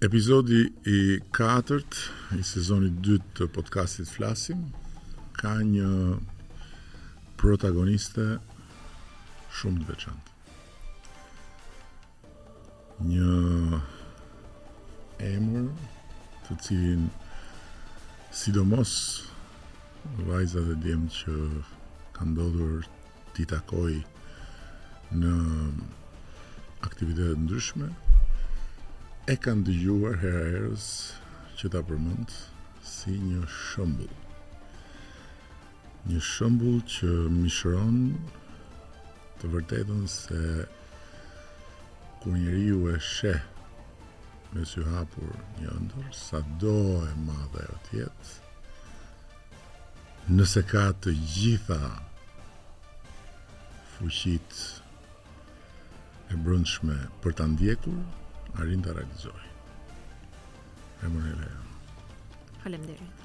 Epizodi i katërt i sezonit të dytë të podcastit Flasim ka një protagoniste shumë të veçantë. Një emër të cilin sidomos vajzat e djem që ka ndodhur t'i takoj në aktivitete të ndryshme, e kanë dëgjuar hera-herës që ta përmend si një shembull. Një shembull që mishëron të vërtetën se kur njeriu e sheh me sy hapur një ëndërr, sado e madhe ajo të jetë, nëse ka të gjitha fuqitë e brendshme për ta ndjekur, arrin ta realizojë. Ermonela. Falem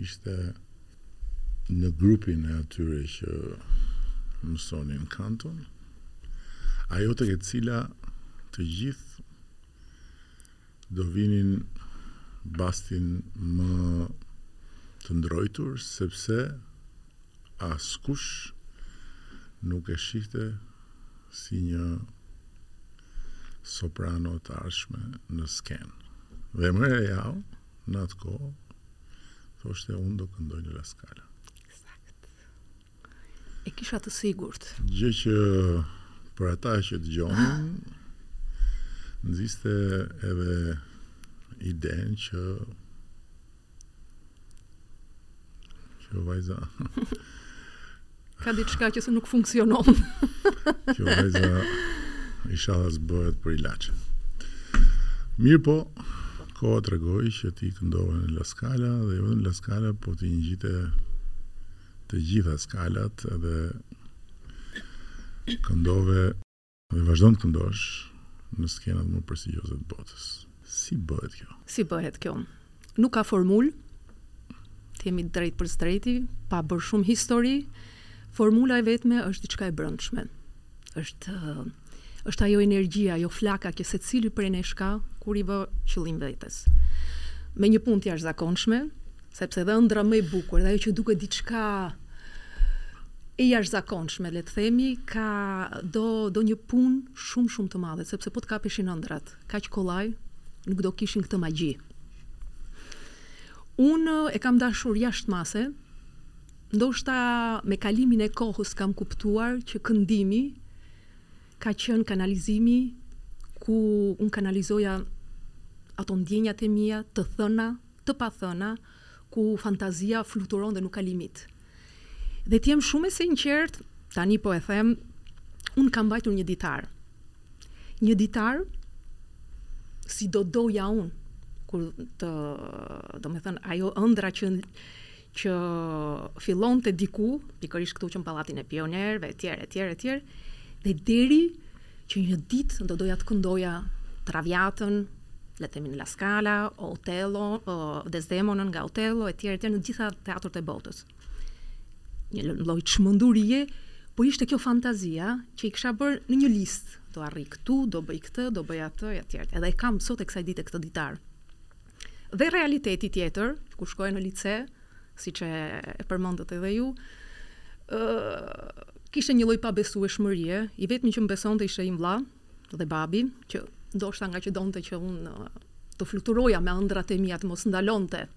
Ishte në grupin e atyre që mësonin kanton, ajo tek e cila të gjithë do vinin bastin më të ndrojtur, sepse askush nuk e shihte si një soprano të ardhshme në skenë. Dhe Mira Jaho, Në atë kohë, thoshte unë do këndoj në La Scala. Sakt. E kisha të sigurt. Gjë që për ata që dëgjonin nxiste edhe idenë që kjo vajza Ka diçka që s'e nuk funksionon. Kjo vajza ishalla s'bëhet për ilaçe. Mirëpo, koha tregoi që ti këndove në La Scala dhe jo në La Scala, po ti i ngjite të gjitha shkallët dhe këndove Dhe vazhdon të këndosh në skenat më prestigjioze të botës. Si bëhet kjo? Si bëhet kjo? Nuk ka formulë, të jemi drejtpërdrejtë, pa bërë shumë histori, formula e vetme është diçka e brendshme. Është është ajo energjia, ajo flaka që secili prej nesh ka kur i vë qëllim vetes. Me një punë të jashtëzakonshme, Sepse dhe ëndrra më e bukur dhe ajo që duket diçka e jashtëzakonshme, le të themi, ka do do një punë shumë shumë të madhe, sepse po të kapeshin ëndrrat, kaq kollaj nuk do kishin këtë magji. Unë e kam dashur jashtë mase, ndoshta me kalimin e kohës kam kuptuar që këndimi ka qenë kanalizimi ku unë kanalizoja ato ndjenjat e mia të thëna, të pathëna ku fantazia fluturon dhe nuk ka limit. Dhe të jem shumë e sinqertë, tani po e them, unë kam mbajtur një ditar. Një ditar si do doja unë kur të, domethënë ajo ëndrra që që fillonte diku, pikërisht këtu që në Pallatin e Pionerëve etj etj etj dhe deri që një ditë do doja të këndoja Traviatën, le të themi në La Scala, Otello, Desdemonën nga Otello etj etj në të gjitha teatrot e botës. Një lloj çmendurie, po ishte kjo fantazia që i kisha bërë në një listë, do arrij këtu, do bëj këtë, do bëj atë etj. Edhe e kam sot e kësaj dite këtë ditar. Dhe realiteti tjetër, kur shkoja në lice, siç e përmendët edhe ju, ë kishte një lloj pabesueshmërie, i vetmi që më besonte ishte im vlla dhe babi, që ndoshta nga që donte që unë të fluturoja me ëndrrat e mia të mos ndalonte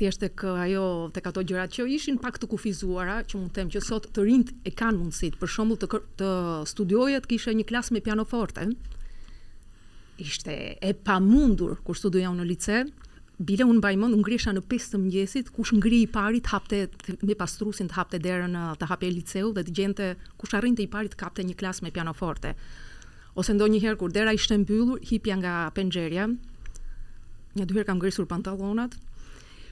thjesht tek ajo tek ato gjërat që ishin pak të kufizuara, që mund të them që sot të rinjtë e kanë mundësitë, për shembull të të studioje të kishe një klasë me pianoforte. Ishte e pamundur kur studoja unë në lice, bile unë mbaj mend, unë ngrihesha në pesë të mëngjesit, kush ngri i pari të hapte me pastruesin të hapte derën ë të hapej liceu dhe të gjente kush arrinte i pari të kapte një klasë me pianoforte. Ose ndonjëherë kur dera ishte e mbyllur, hipja nga penxherja. Një dy herë kam grisur pantallonat.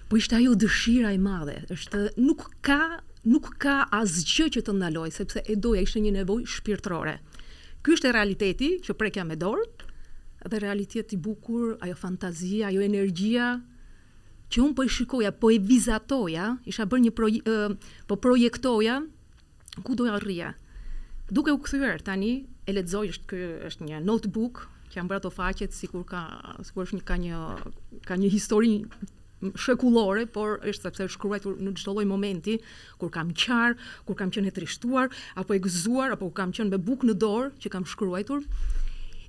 Po ishte ajo dëshira e madhe, është nuk ka nuk ka asgjë që të ndalon, sepse e doja, ishte një nevojë shpirtërore. Ky ishte realiteti që prekja me dorë dhe realitet i bukur, ajo fantazia, ajo energjia që unë po e shikoja, po e vizatoja, isha bërë një pro, po projektoja ku doja të arrija. Duke u kthyer tani e lexoj është ky është një notebook që janë bërë ato faqet sikur ka sikur është një ka një ka një histori shekullore, por është sepse është shkruajtur në çdo lloj momenti, kur kam qarë, kur kam qenë e trishtuar, apo e gëzuar, apo kam qenë me bukë në dorë që kam shkruajtur.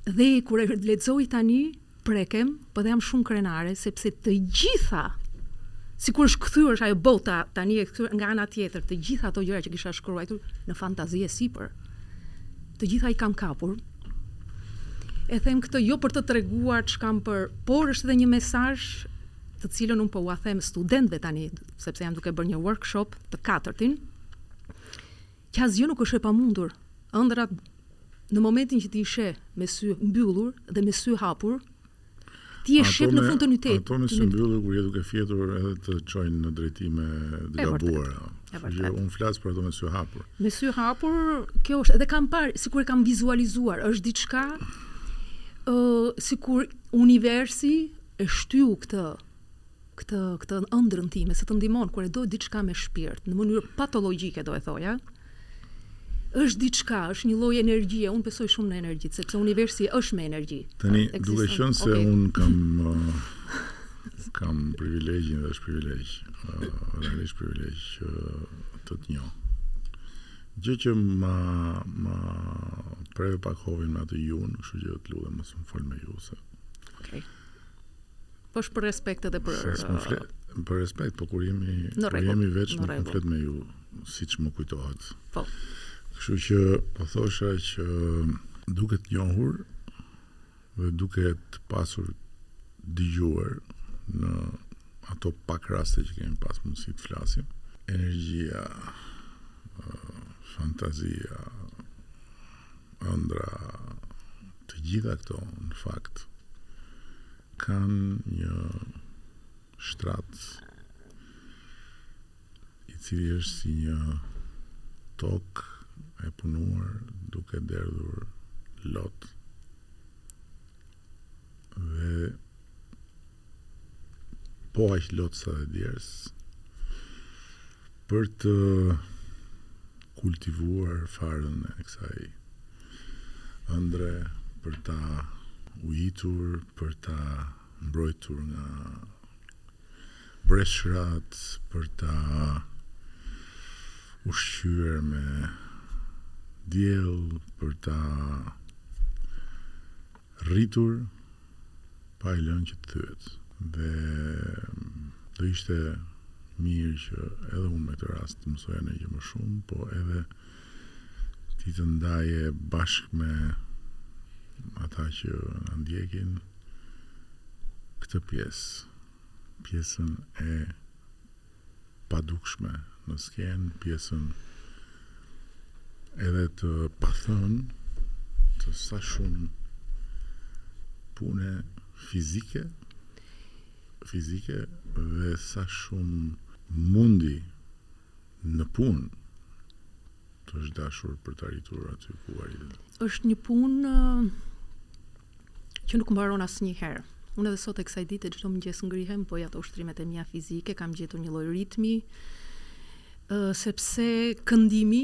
Dhe kur e lexoj tani, prekem, po dhe jam shumë krenare, sepse të gjitha, sikur është kthyer është ajo bota, tani e kthyer nga ana tjetër, të gjitha ato gjëra që kisha shkruajtur, në fantazi e sipër, të gjitha i kam kapur, E them këtë jo për të treguar ç'kam bërë, por është edhe një mesazh të cilën unë po ua them studentëve tani, sepse jam duke bërë një workshop të katërtin, që asgjë nuk është e pamundur. Ëndrrat në momentin që ti i sheh me sy mbyllur dhe me sy hapur, Ti e sheh në fund të tunelit. Ato me sy mbyllur kur je duke fjetur edhe të çojnë në drejtime të gabuara. Jo, un flas për ato me sy hapur. Me sy hapur, kjo është edhe kam parë sikur e kam vizualizuar, është diçka ë uh, sikur universi e shtyu këtë këtë këtë ëndrrën time se të ndihmon kur e do diçka me shpirt në mënyrë patologjike do e thoja është diçka, është një lloj energjie, unë besoj shumë në energji, sepse universi është me energji. Tani, duke qenë se okay. unë kam uh, kam privilegjin dhe është privilegj, uh, realisht privilegj që uh, të të njoh. Gjë që ma, ma preve pak hovin me atë ju-në, kështu që të lutem mos më fol me ju se... Okay. Po është për respekt edhe për Se s'më flet, uh, për respekt, po kur jemi kur jemi veç nuk më flet me ju, siç më kujtohet. Po. Kështu që po thosha që duke të njohur dhe duke të pasur dëgjuar në ato pak raste që kemi pas mundësi të flasim, energjia, uh, fantazia, Ëndrra të gjitha këto në fakt kanë një shtrat i cili është si një tokë e punuar duke derdhur lot dhe po aq lot sa dhe djers për të kultivuar farën e kësaj ëndrre për ta ujitur, për ta mbrojtur nga Breshërat për ta ushqyer me diell, për ta rritur, pa e lënë që të thyhet. Dhe do ishte mirë që edhe unë me këtë rast të mësoja ndonjë gjë më shumë, po edhe Ti të ndaje bashkë me ata që na ndjekin këtë pjesë, pjesën e padukshme në skenë, pjesën edhe të pathënë të sa shumë pune fizike, fizike dhe sa shumë mundi Sa punë të është dashur për të arritur aty ku arrite? Është një punë që nuk mbaron asnjëherë. Unë edhe sot e kësaj dite çdo mëngjes ngrihem, bëj ato ushtrimet e mia fizike, kam gjetur një lloj ritmi, sepse këndimi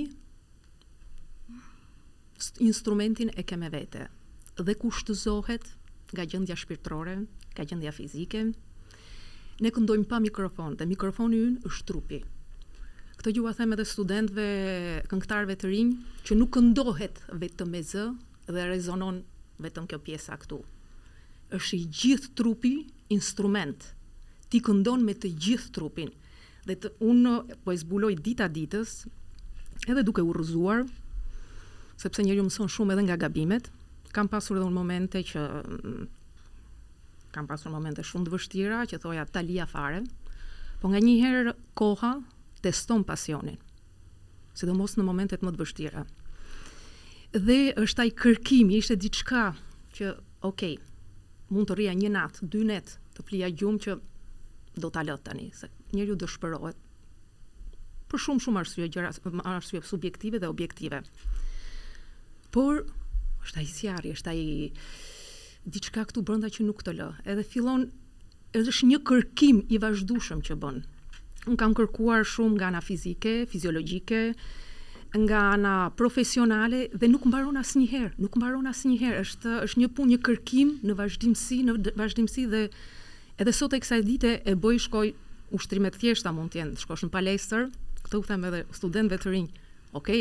Instrumentin e ke me vete dhe kushtëzohet nga gjendja shpirtërore, nga gjendja fizike. Ne këndojmë pa mikrofon dhe mikrofoni ynë është trupi. Këtë gjë ua them edhe studentëve, këngëtarëve të rinj, që nuk këndohet vetëm me zë dhe rezonon vetëm kjo pjesa këtu. Është i gjithë trupi instrument. Ti këndon me të gjithë trupin. Dhe të, unë po e zbuloj dita ditës, edhe duke u rrëzuar, sepse njeriu mëson shumë edhe nga gabimet. Kam pasur edhe unë momente që kam pasur momente shumë të vështira që thoja ta lija fare, po nganjëherë koha teston pasionin. sidomos në momentet më të vështira. Dhe është ai kërkimi, ishte diçka që, ok, mund të rrija një natë, dy net, të flija gjumë që do ta lë tani, se njeriu dëshpërohet për shumë shumë arsye, gjëra, arsye subjektive dhe objektive. Por është ai zjarri, është ai diçka këtu brenda që nuk të lë. Edhe fillon Është një kërkim i vazhdueshëm që bën. Unë kam kërkuar shumë nga ana fizike, fiziologjike, nga ana profesionale dhe nuk mbaron asnjëherë, nuk mbaron asnjëherë. Është është një punë, një kërkim në vazhdimësi, në vazhdimësi dhe edhe sot e kësaj dite e bëj shkoj ushtrime të thjeshta mund të jenë, shkosh në palestër, këtë u them edhe studentëve të rinj. Ok,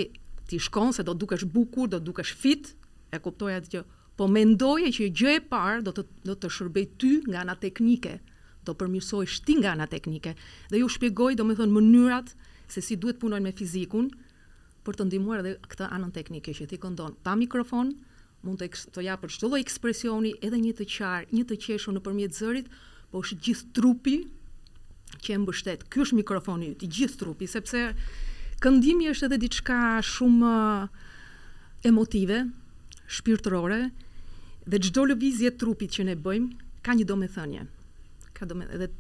ti shkon se do të dukesh bukur, do të dukesh fit, e kuptoj atë gjë. Po mendoje që gjë e parë do të do të shërbejë ty nga ana teknike, do përmirësohesh ti nga ana teknike dhe ju shpjegoj domethënë mënyrat se si duhet punojnë me fizikun për të ndihmuar edhe këtë anën teknike që ti këndon pa mikrofon, mund të të japësh çdo lloj ekspresioni edhe një të qarë, një të qeshur nëpërmjet zërit, Po është gjithë trupi që e mbështet. Ky është mikrofoni yt, gjithë trupi, sepse këndimi është edhe diçka shumë emotive, shpirtërore dhe çdo lëvizje e trupit që ne bëjmë ka një domethënie. Ka domethënie dhe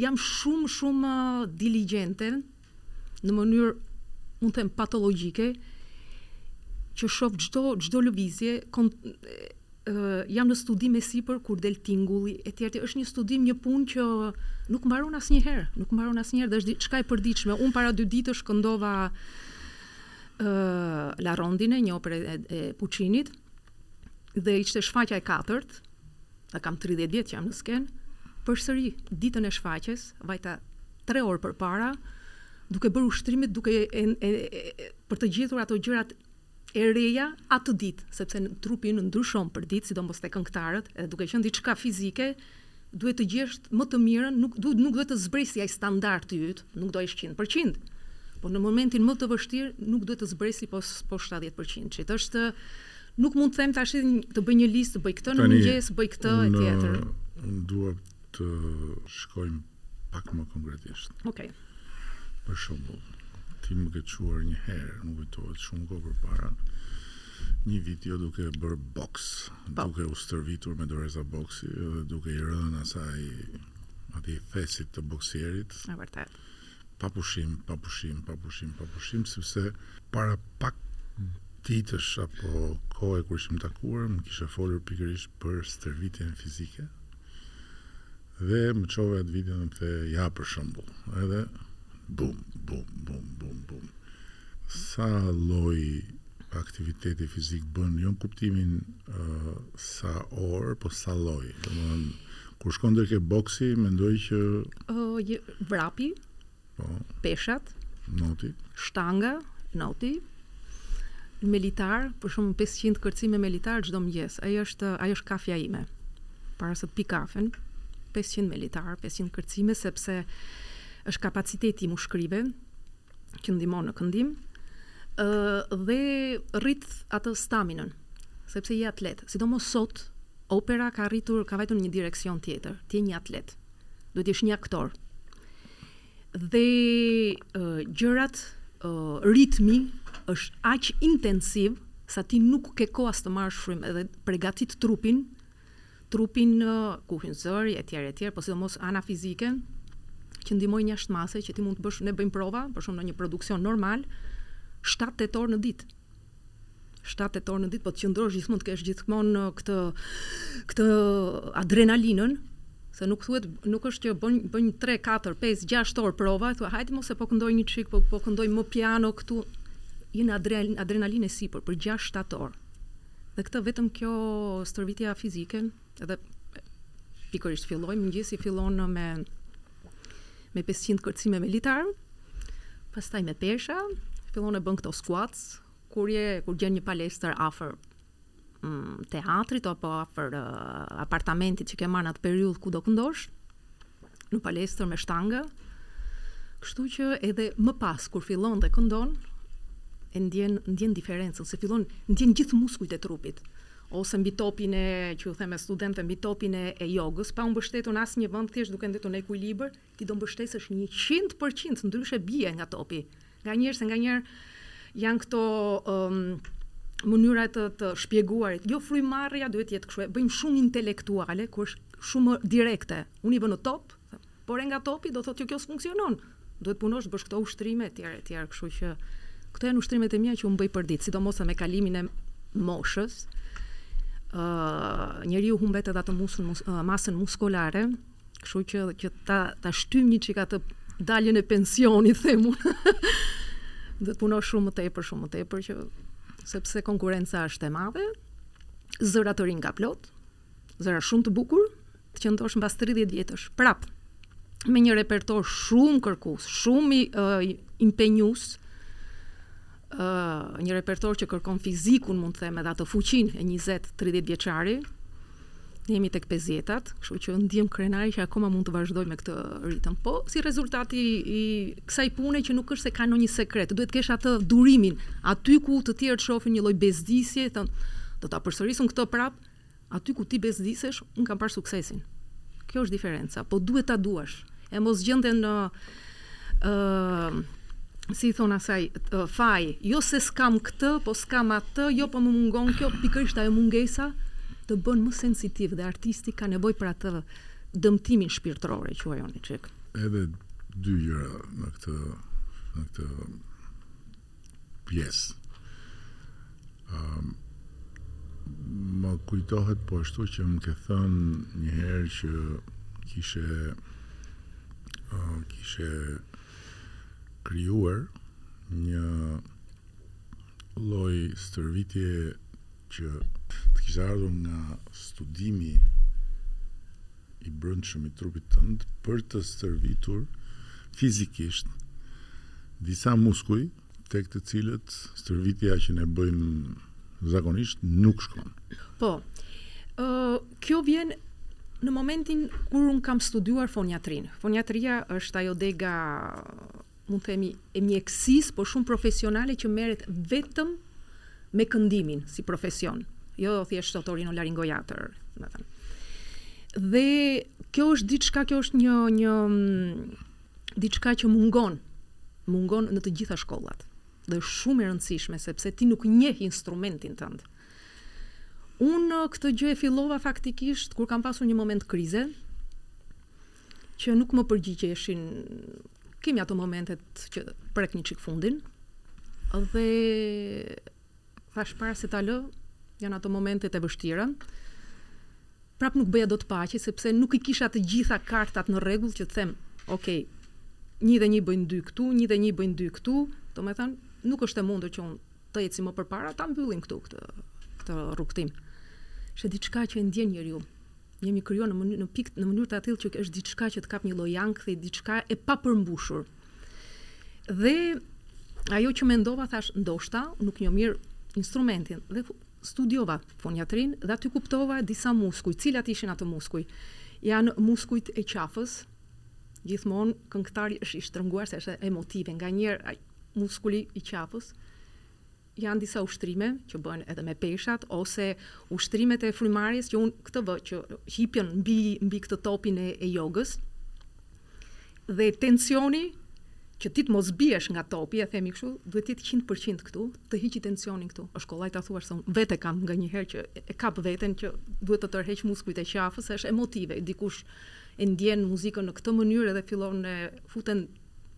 jam shumë shumë diligjente në mënyrë mund të them patologjike që shof çdo çdo lëvizje, jam në studim e sipër kur del tingulli e tjera, është një studim një punë që nuk mbaron asnjëherë nuk mbaron asnjëherë dhe është diçka e përditshme unë para dy ditësh këndova uh, La Rondine një operë e, e Puccinit dhe ishte shfaqja e katërt, dhe kam tridhjetë vjet që jam në skenë, përsëri ditën e shfaqjes vajta tre orë përpara duke bërë ushtrimet duke e, e, e, e, për të gjetur ato gjërat e reja atë ditë, sepse trupi ynë ndryshon për ditë, sidomos te këngëtarët, edhe duke qenë diçka fizike, Duhet të gjesh më të mirën, nuk do nuk duhet të zbresi ai standardi yt, nuk do jesh qind për qind, por në momentin më të vështirë nuk duhet të zbresi pos poshtë shtatëdhjetë për qind qit. Është nuk mund të them tash të bëj një listë, bëj këtë në mëngjes, bëj këtë e tjetër. Unë unë dua të shkojmë pak më konkretisht. Okej. Okay. Për shembull, ti më ke çuar një herë, nuk më kujtohet shumë kohë përpara, një video duke bërë boks. duke u stërvitur me doreza boksi dhe duke i rënë asaj atij thesit të boksierit. Është vërtet. Pa pushim, pa pushim, pa pushim, pa pushim sepse para pak ditësh apo kohë kur ishim takuar, më kishe folur pikërisht për stërvitjen fizike. Dhe më çove atë video dhe më the ja për shembull. Edhe bum, bum, bum, bum, bum. Sa lloj aktiviteti fizik bën, jo në kuptimin uh, sa orë, po sa lloj. Domethënë, kur shkon dhe ke boksin, mendoj që oh, je, vrapi Po. Peshat. Noti. Shtanga, noti. Me litar, për shembull 500 kërcime me litar çdo mëngjes. Ai është ajo është kafja ime. Para se të pi kafen, 500 me litar, 500 kërcime sepse është kapaciteti i mushkërive që ndihmon në këndim. ë dhe rrit atë staminën, sepse je atlet. Sidomos sot, opera ka rritur, ka vajtur në një direksion tjetër. Ti je një atlet. Duhet të jesh një aktor. Dhe gjërat, ritmi është aq intensiv sa ti nuk ke kohë as të marrësh frymë dhe pregatit trupin, trupin ku hyn zëri etj etj, po sidomos ana fizike që ndihmojnë jashtë mase që ti mund të bësh ne bëjmë prova, për shembull në një produksion normal 7-8 orë në ditë. shtatë tetë orë në ditë, po të qëndrosh gjithmonë të kesh gjithmonë këtë këtë adrenalinën, se nuk thuhet nuk është që bën bën 3 4 5 6 orë prova e thua hajde mos e po këndoj një çik po po këndoj më piano këtu je në adrenalinë e sipër për 6 7 orë dhe këtë vetëm kjo stërvitja fizike Edhe pikërisht fillon mëngjesi fillon me me 500 kërcime me litar, pastaj me pesha, fillon e bën këto squats, kur je kur gjen një palestër afër mm, teatrit apo afër uh, apartamentit që ke marrë në atë periudhë ku do këndosh, në palestër me shtanga, kështu që edhe më pas kur fillon dhe këndon e ndjen ndjen diferencën, se fillon ndjen gjithë muskujt e trupit ose mbi topin e, që ju them studentëve, mbi topin e, e jogës, pa u mbështetur në asnjë vend, thjesht duke ndetur në ekuilibër, ti do mbështesesh 100%, ndryshe bie nga topi. Nganjëherë se nganjëherë janë këto mënyra të të shpjeguarit. Jo frymëmarrja duhet të jetë kështu, e bëjmë shumë intelektuale kur është shumë direkte. Unë i vë në top, po re nga topi do thotë që kjo s'funksionon. Duhet punosh të bësh këto ushtrime etj etj, kështu që këto janë ushtrimet e mia që unë bëj përditë, sidomos edhe me kalimin e moshës, njeriu humbet edhe atë masën muskulare. Kështu që që ta ta shtym një çik atë daljen e pensionit, them unë. Do të punosh shumë më tepër, shumë më tepër që sepse konkurrenca është e madhe. Zëra të rinj ka plot, zëra shumë të bukur, të qëndrosh mbas 30 vjetësh. Prap me një repertor shumë kërkues, shumë i uh, impenjues, uh, një repertor që kërkon fizikun, mund të them edhe atë fuqinë e 20-30 vjeçarit. Ne jemi tek 50-tat, kështu që ndiej krenari që akoma mund të vazhdoj me këtë ritëm. Po, si rezultat i kësaj pune që nuk është se ka ndonjë sekret, duhet kesh atë durimin, aty ku të tjerët shofin një lloj bezdisje, thonë, do ta përsëris unë këtë prapë, Aty ku ti bezdisesh, unë kam parë suksesin. Kjo është diferenca, po duhet ta duash. E mos gjeni atë ë si i thon asaj faj, jo se s'kam këtë, po s'kam atë, jo po më mungon kjo, pikërisht ajo mungesa të bën më sensitiv dhe artisti ka nevojë për atë dëmtimin shpirtëror e quaj unë një çik. Edhe dy gjëra në këtë në këtë pjesë. Ëm më kujtohet po ashtu që më ke thënë një herë që kishe uh, kishe krijuar një lloj stërvitje që të kishte ardhur nga studimi i brendshëm i trupit tënd për të stërvitur fizikisht disa muskuj tek të cilët stërvitja që ne bëjmë zakonisht nuk shkon. Po. Ë uh, kjo vjen në momentin kur unë kam studiuar foniatrinë. Foniatria është ajo dega mund të themi, e mjekësisë, por shumë profesionale që merret vetëm me këndimin si profesion, jo thjesht otorinolaringoiatër, domethënë. Dhe kjo është diçka, kjo është një një diçka që mungon, mungon në të gjitha shkollat. Dhe është shumë e rëndësishme sepse ti nuk njeh instrumentin tënd. Unë këtë gjë e fillova faktikisht kur kam pasur një moment krize, që nuk më përgjigjeshin kemi ato momentet që prek një çik fundin dhe thashë para se ta lë janë ato momentet e vështira prapë nuk bëja dot paqe sepse nuk i kisha të gjitha kartat në rregull që të them ok një dhe një bëjnë dy këtu një dhe një bëjnë dy këtu domethënë nuk është e mundur që unë të eci më përpara ta mbyllim këtu këtë këtë rrugëtim është diçka që e ndjen njeriu Jemi krijuar në mënyrë në pikë në mënyrë të atillë që është diçka që të kap një lloj ankthi, diçka e papërmbushur. Dhe ajo që mendova thashë ndoshta nuk njoh mirë instrumentin dhe studiova foniatrinë dhe aty kuptova disa muskuj, cilat ishin ato muskuj. Janë muskujt e qafës. Gjithmonë këngëtari është i shtrënguar se është emotive, nganjëherë muskuli i qafës Janë disa ushtrime që bëhen edhe me peshat ose ushtrimet e frymëmarrjes që unë këta i vë që hipin mbi mbi këtë topin e e jogës dhe tensioni që ti të mos biesh nga topi e themi kështu duhet të jetë qind për qind këtu të heqë tensionin këtu është kollaj ta thuash se unë vetë e kam nganjëherë që e kap veten që duhet të tërheq muskujt e qafës se është emotive dikush e ndjen muzikën në këtë mënyrë edhe fillon e futen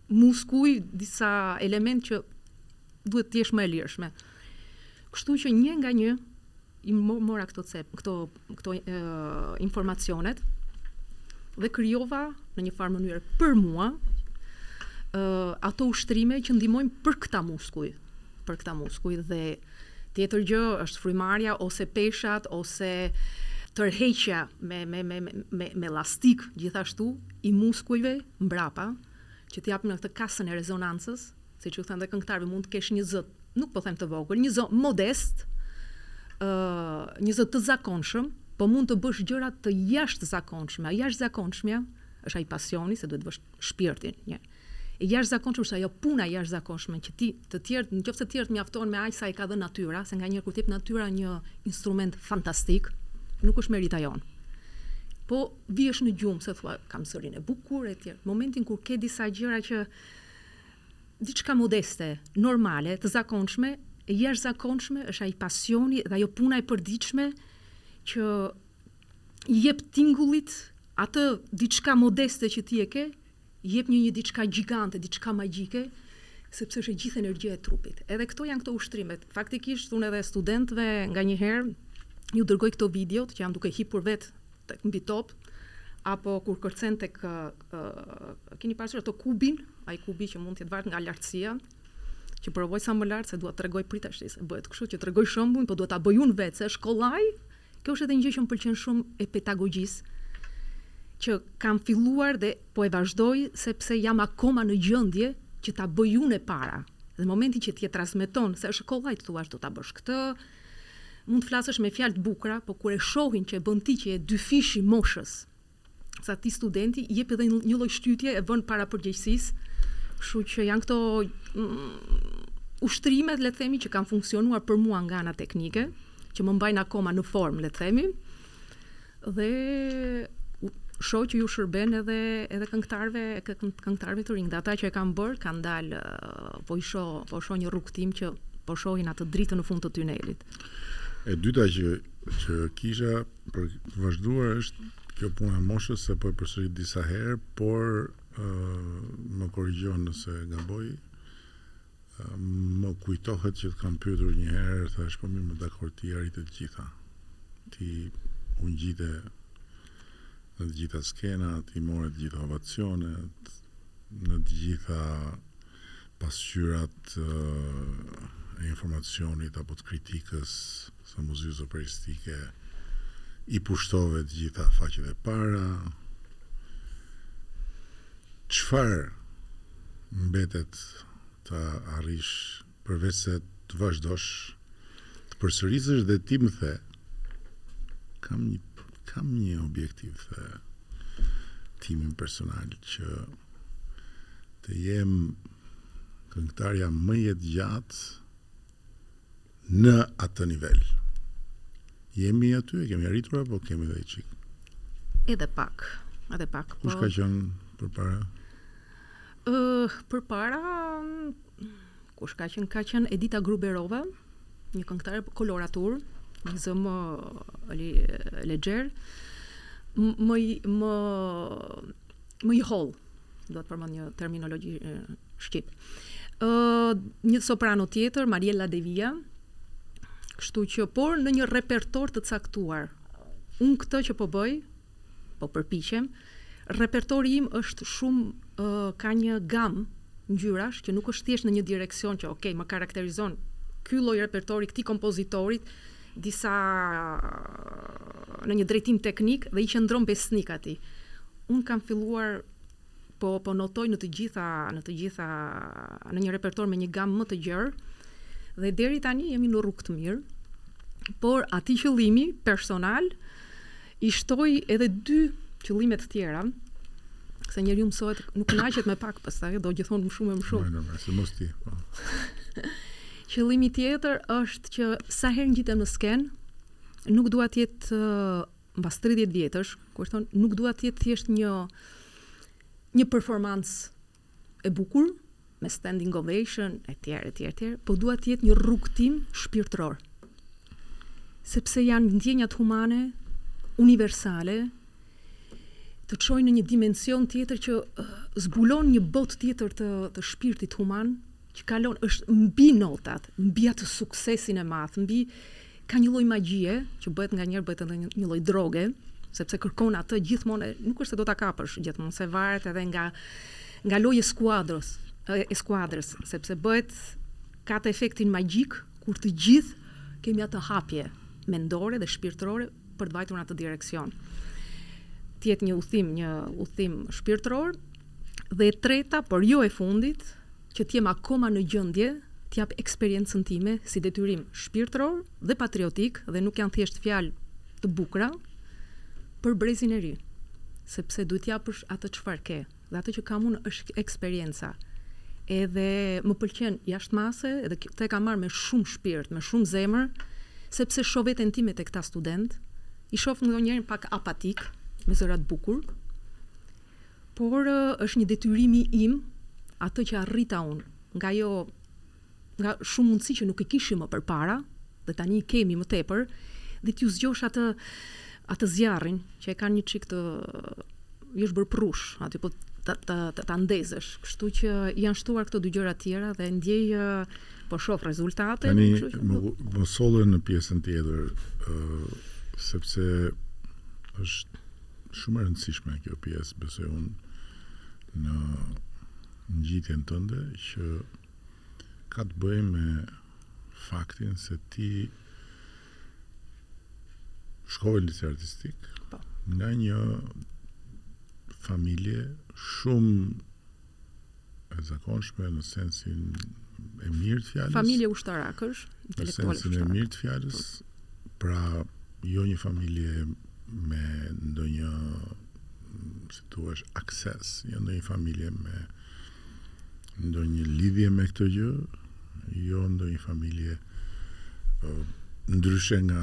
muskuj disa element që duhet të jesh më e lirshme. Kështu që një nga një i mora këto cep, këto këto informacionet dhe krijova në një farë mënyrë për mua ë ato ushtrime që ndihmojnë për këta muskuj, për këta muskuj dhe tjetër gjë është frymarrja ose peshat ose tërheqja me me me me me elastik gjithashtu i muskujve mbrapa që të hapim në këtë kasën e rezonancës Siç u them dhe këngëtarëve mund të kesh një zë, nuk po them të vogël, një zë modest, ë një zë të zakonshëm, po mund të bësh gjëra të jashtëzakonshme. E jashtëzakonshmja është ai pasioni, se duhet të vësh shpirtin, një. E jashtëzakonshme është ajo puna e jashtëzakonshme që ti të tjerët, nëse të tjerët mjaftohen me aq sa i ka dhënë natyra, se nganjëherë kur të jep natyra një instrument fantastik, nuk është merita jonë. Po vihesh në gjumë se thua kam zërin e bukur etj. Momentin kur ke disa gjëra që Diçka modeste, normale, të zakonshme, e jashtëzakonshme është ai pasioni dhe ajo puna e përditshme që i jep tingullit atë diçka modeste që ti e ke, i jep një një diçka gjigante, diçka magjike, sepse është e gjithë energjia e trupit. Edhe këto janë këto ushtrimet. Faktikisht unë edhe studentëve nganjëherë u dërgoj këto videot që jam duke hipur vetë tek mbi top apo kur kërcen tek e keni parasysh ato kubin ai kubi që mund të jetë varet nga lartësia që provon sa më lart se dua të tregoj prit tash se bëhet kështu që tregoj shembull po dua ta bëj unë vetë se është kollaj kjo është edhe një gjë që më pëlqen shumë e pedagogjisë që kam filluar dhe po e vazhdoj sepse jam akoma në gjendje që ta bëj unë e para dhe në momentin që ti e transmeton se është kollaj të thuash do ta bësh këtë Mund të flasësh me fjalë të bukura, po kur e shohin që e bën ti që je dyfish i moshës së atij studenti, i jep edhe një lloj shtytje, e vën para përgjegjësisë. Kështu që janë këto ushtrimet, le të themi, që kanë funksionuar për mua nga ana teknike, që më mbajnë akoma në formë, le të themi. Dhe shoh që ju shërben edhe edhe këngëtarëve këngëtarëve të rinj. Dhe ata që e kanë bërë kanë dalë po i shoh, po shoh një rrugëtim që po shohin atë dritën në fund të tunelit. E dyta që që kisha për të vazhduar është kjo puna e moshës se po e përsërit disa herë, por ë, më korrigjon nëse gaboj. Më kujtohet që të kam pyetur një herë, thash po mirë më dakord ti arrite të gjitha. Ti u ngjite në të gjitha skenat, ti more të gjitha ovacionet, në të gjitha pasqyrat e informacionit apo të kritikës së muzikës operistike i pushtove të gjitha faqet e para çfarë mbetet ta arrish përveçse të vazhdosh të përsërisësh dhe ti më the kam një kam një objektiv the timin personal që të jem këngëtarja më jetëgjatë në atë nivel. Jemi aty, e kemi arritur apo kemi dhe një çikë? Edhe pak, edhe pak. Kush po... ka qënë përpara? Ëh, përpara kush ka qenë? Ka qenë Edita Gruberova, një këngëtare koloratur, një zë më lexher, më më më i hollë, dua të përdor një terminologji shqip. Ë një soprano tjetër, Mariella Devia. Kështu që por në një repertor të caktuar. Unë këtë që po bëj, Po përpiqem. Repertori im është shumë ka një gamë ngjyrash që nuk është thjesht në një direksion që ok, më karakterizon ky lloj repertori këtij kompozitorit disa në një drejtim teknik dhe i qëndron besnik atij. Unë kam filluar Po, po notoj në të gjitha, në të gjitha, në një repertor me një gamë më të gjerë, dhe deri tani jemi në rrugë të mirë, por atij qëllimi personal i shtoj edhe dy qëllime të tjera, se njeriu mësohet nuk kënaqet me pak pastaj do gjithmonë më shumë e më shumë. Më shumë, sidomos ti. Po. Qëllimi tjetër është që sa herë ngjitem në skenë, nuk dua të jetë mbas tridhjetë vjetësh, ku thonë nuk dua të jetë thjesht një një performancë e bukur me standing ovation etj etj etj, po dua të jetë një rrugëtim shpirtëror. Sepse janë ndjenjat humane universale të çojnë në një dimension tjetër që zbulon një botë tjetër të të shpirtit human që kalon është mbi notat, mbi atë suksesin e madh, mbi Ka një lloj magjie që bëhet nganjëherë bëhet edhe një lloj droge, sepse kërkon atë gjithmonë, nuk është se do ta kapësh gjithmonë, se varet edhe nga nga loja e skuadrës, e skuadrës, sepse bëhet ka atë efektin magjik kur të gjithë kemi atë hapje mendore dhe shpirtërore për të vajtur në atë direksion. Të jetë një udhëtim, një udhëtim shpirtëror dhe e treta, por jo e fundit, që të jem akoma në gjendje të jap eksperiencën time si detyrim shpirtëror dhe patriotik dhe nuk janë thjesht fjalë të bukura për brezin e ri, sepse duhet të japësh atë çfarë ke. Dhe atë që kam unë është eksperienca. Edhe më pëlqen jashtë mase, edhe këtë e kam marrë me shumë shpirt, me shumë zemër, sepse shoh veten time te këta studentë, i shoh ndonjëherë pak apatikë, me zëra të bukur, por është një detyrim i imi atë që arrita unë, nga ajo nga shumë mundësi që nuk i kishim më përpara dhe tani i kemi më tepër dhe t'ju zgjosh atë atë zjarrin që e kanë një çik të, është bërë prush aty po ta ta ta ndezësh. Kështu që janë shtuar këto dy gjëra tjera dhe ndjej po shoh rezultate. Tani më, më solle në pjesën tjetër ë uh, sepse është shumë e rëndësishme kjo pjesë, besoj unë në ngjitjen tënde që Ka të bëjë me faktin se ti shkove në liceun artistik po. nga një familje shumë e zakonshme në sensin e mirë të fjalës. Familje ushtarakësh, intelektuale ushtarakësh. Në sensin e mirë të fjalës, pra jo një familje me ndonjë si të thuash, akses, jo ndonjë familje me Ndonjë lidhje me këtë gjë? Jo ndonjë familje ndryshe nga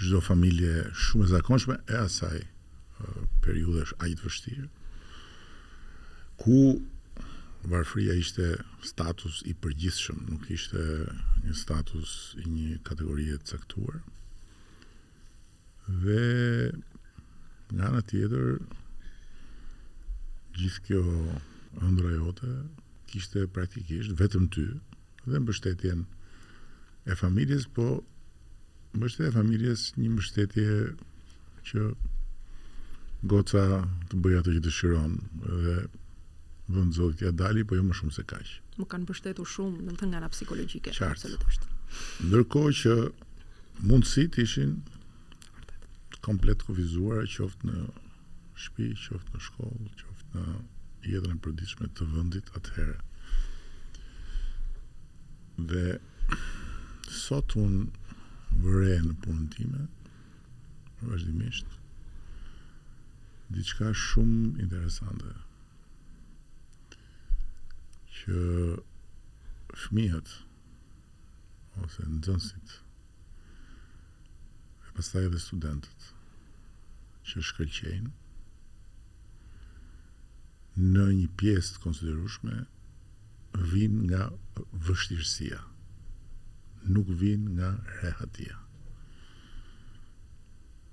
çdo familje shumë e zakonshme e asaj periudhe aq të vështirë ku varfëria ishte status i përgjithshëm, nuk ishte një status i një kategorie të caktuar. Dhe nga ana tjetër gjithë kjo ëndrra jote kishte praktikisht vetëm ty dhe mbështetjen e familjes, po mbështetja e familjes një mbështetje që goca të bëjë atë që dëshiron dhe dhëntë Zoti t'ia dali, po jo më shumë se kaq. Më kanë mbështetur shumë, domethënë nga ana psikologjike, absolutisht. Ndërkohë që Mundësitë ishin komplet të kufizuara qoftë në shtëpi, qoftë në shkollë, qoftë në jetën e përditshme të vendit atëherë. Dhe sot unë vë re në punën time vazhdimisht diçka shumë interesante që fëmijët ose nxënësit e pastaj edhe studentët që shkëlqejnë në një pjesë të konsiderueshme vijnë nga vështirësia, nuk vijnë nga rehatia.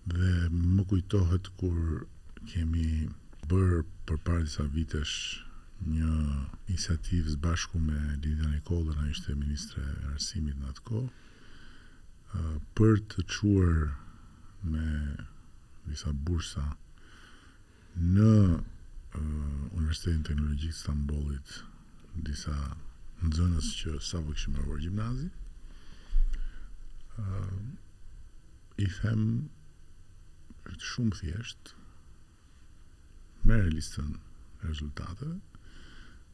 Dhe më kujtohet kur kemi bërë përpara disa vitesh një iniciativë së bashku me Lindita Nikollën, ajo ishte ministre e Arsimit në atë kohë, për të çuar me disa bursa Në Universitetin Teknologjik të Stambollit disa nxënës që sapo kishin mbaruar gjimnazin, i them shumë thjesht, merre listën e rezultateve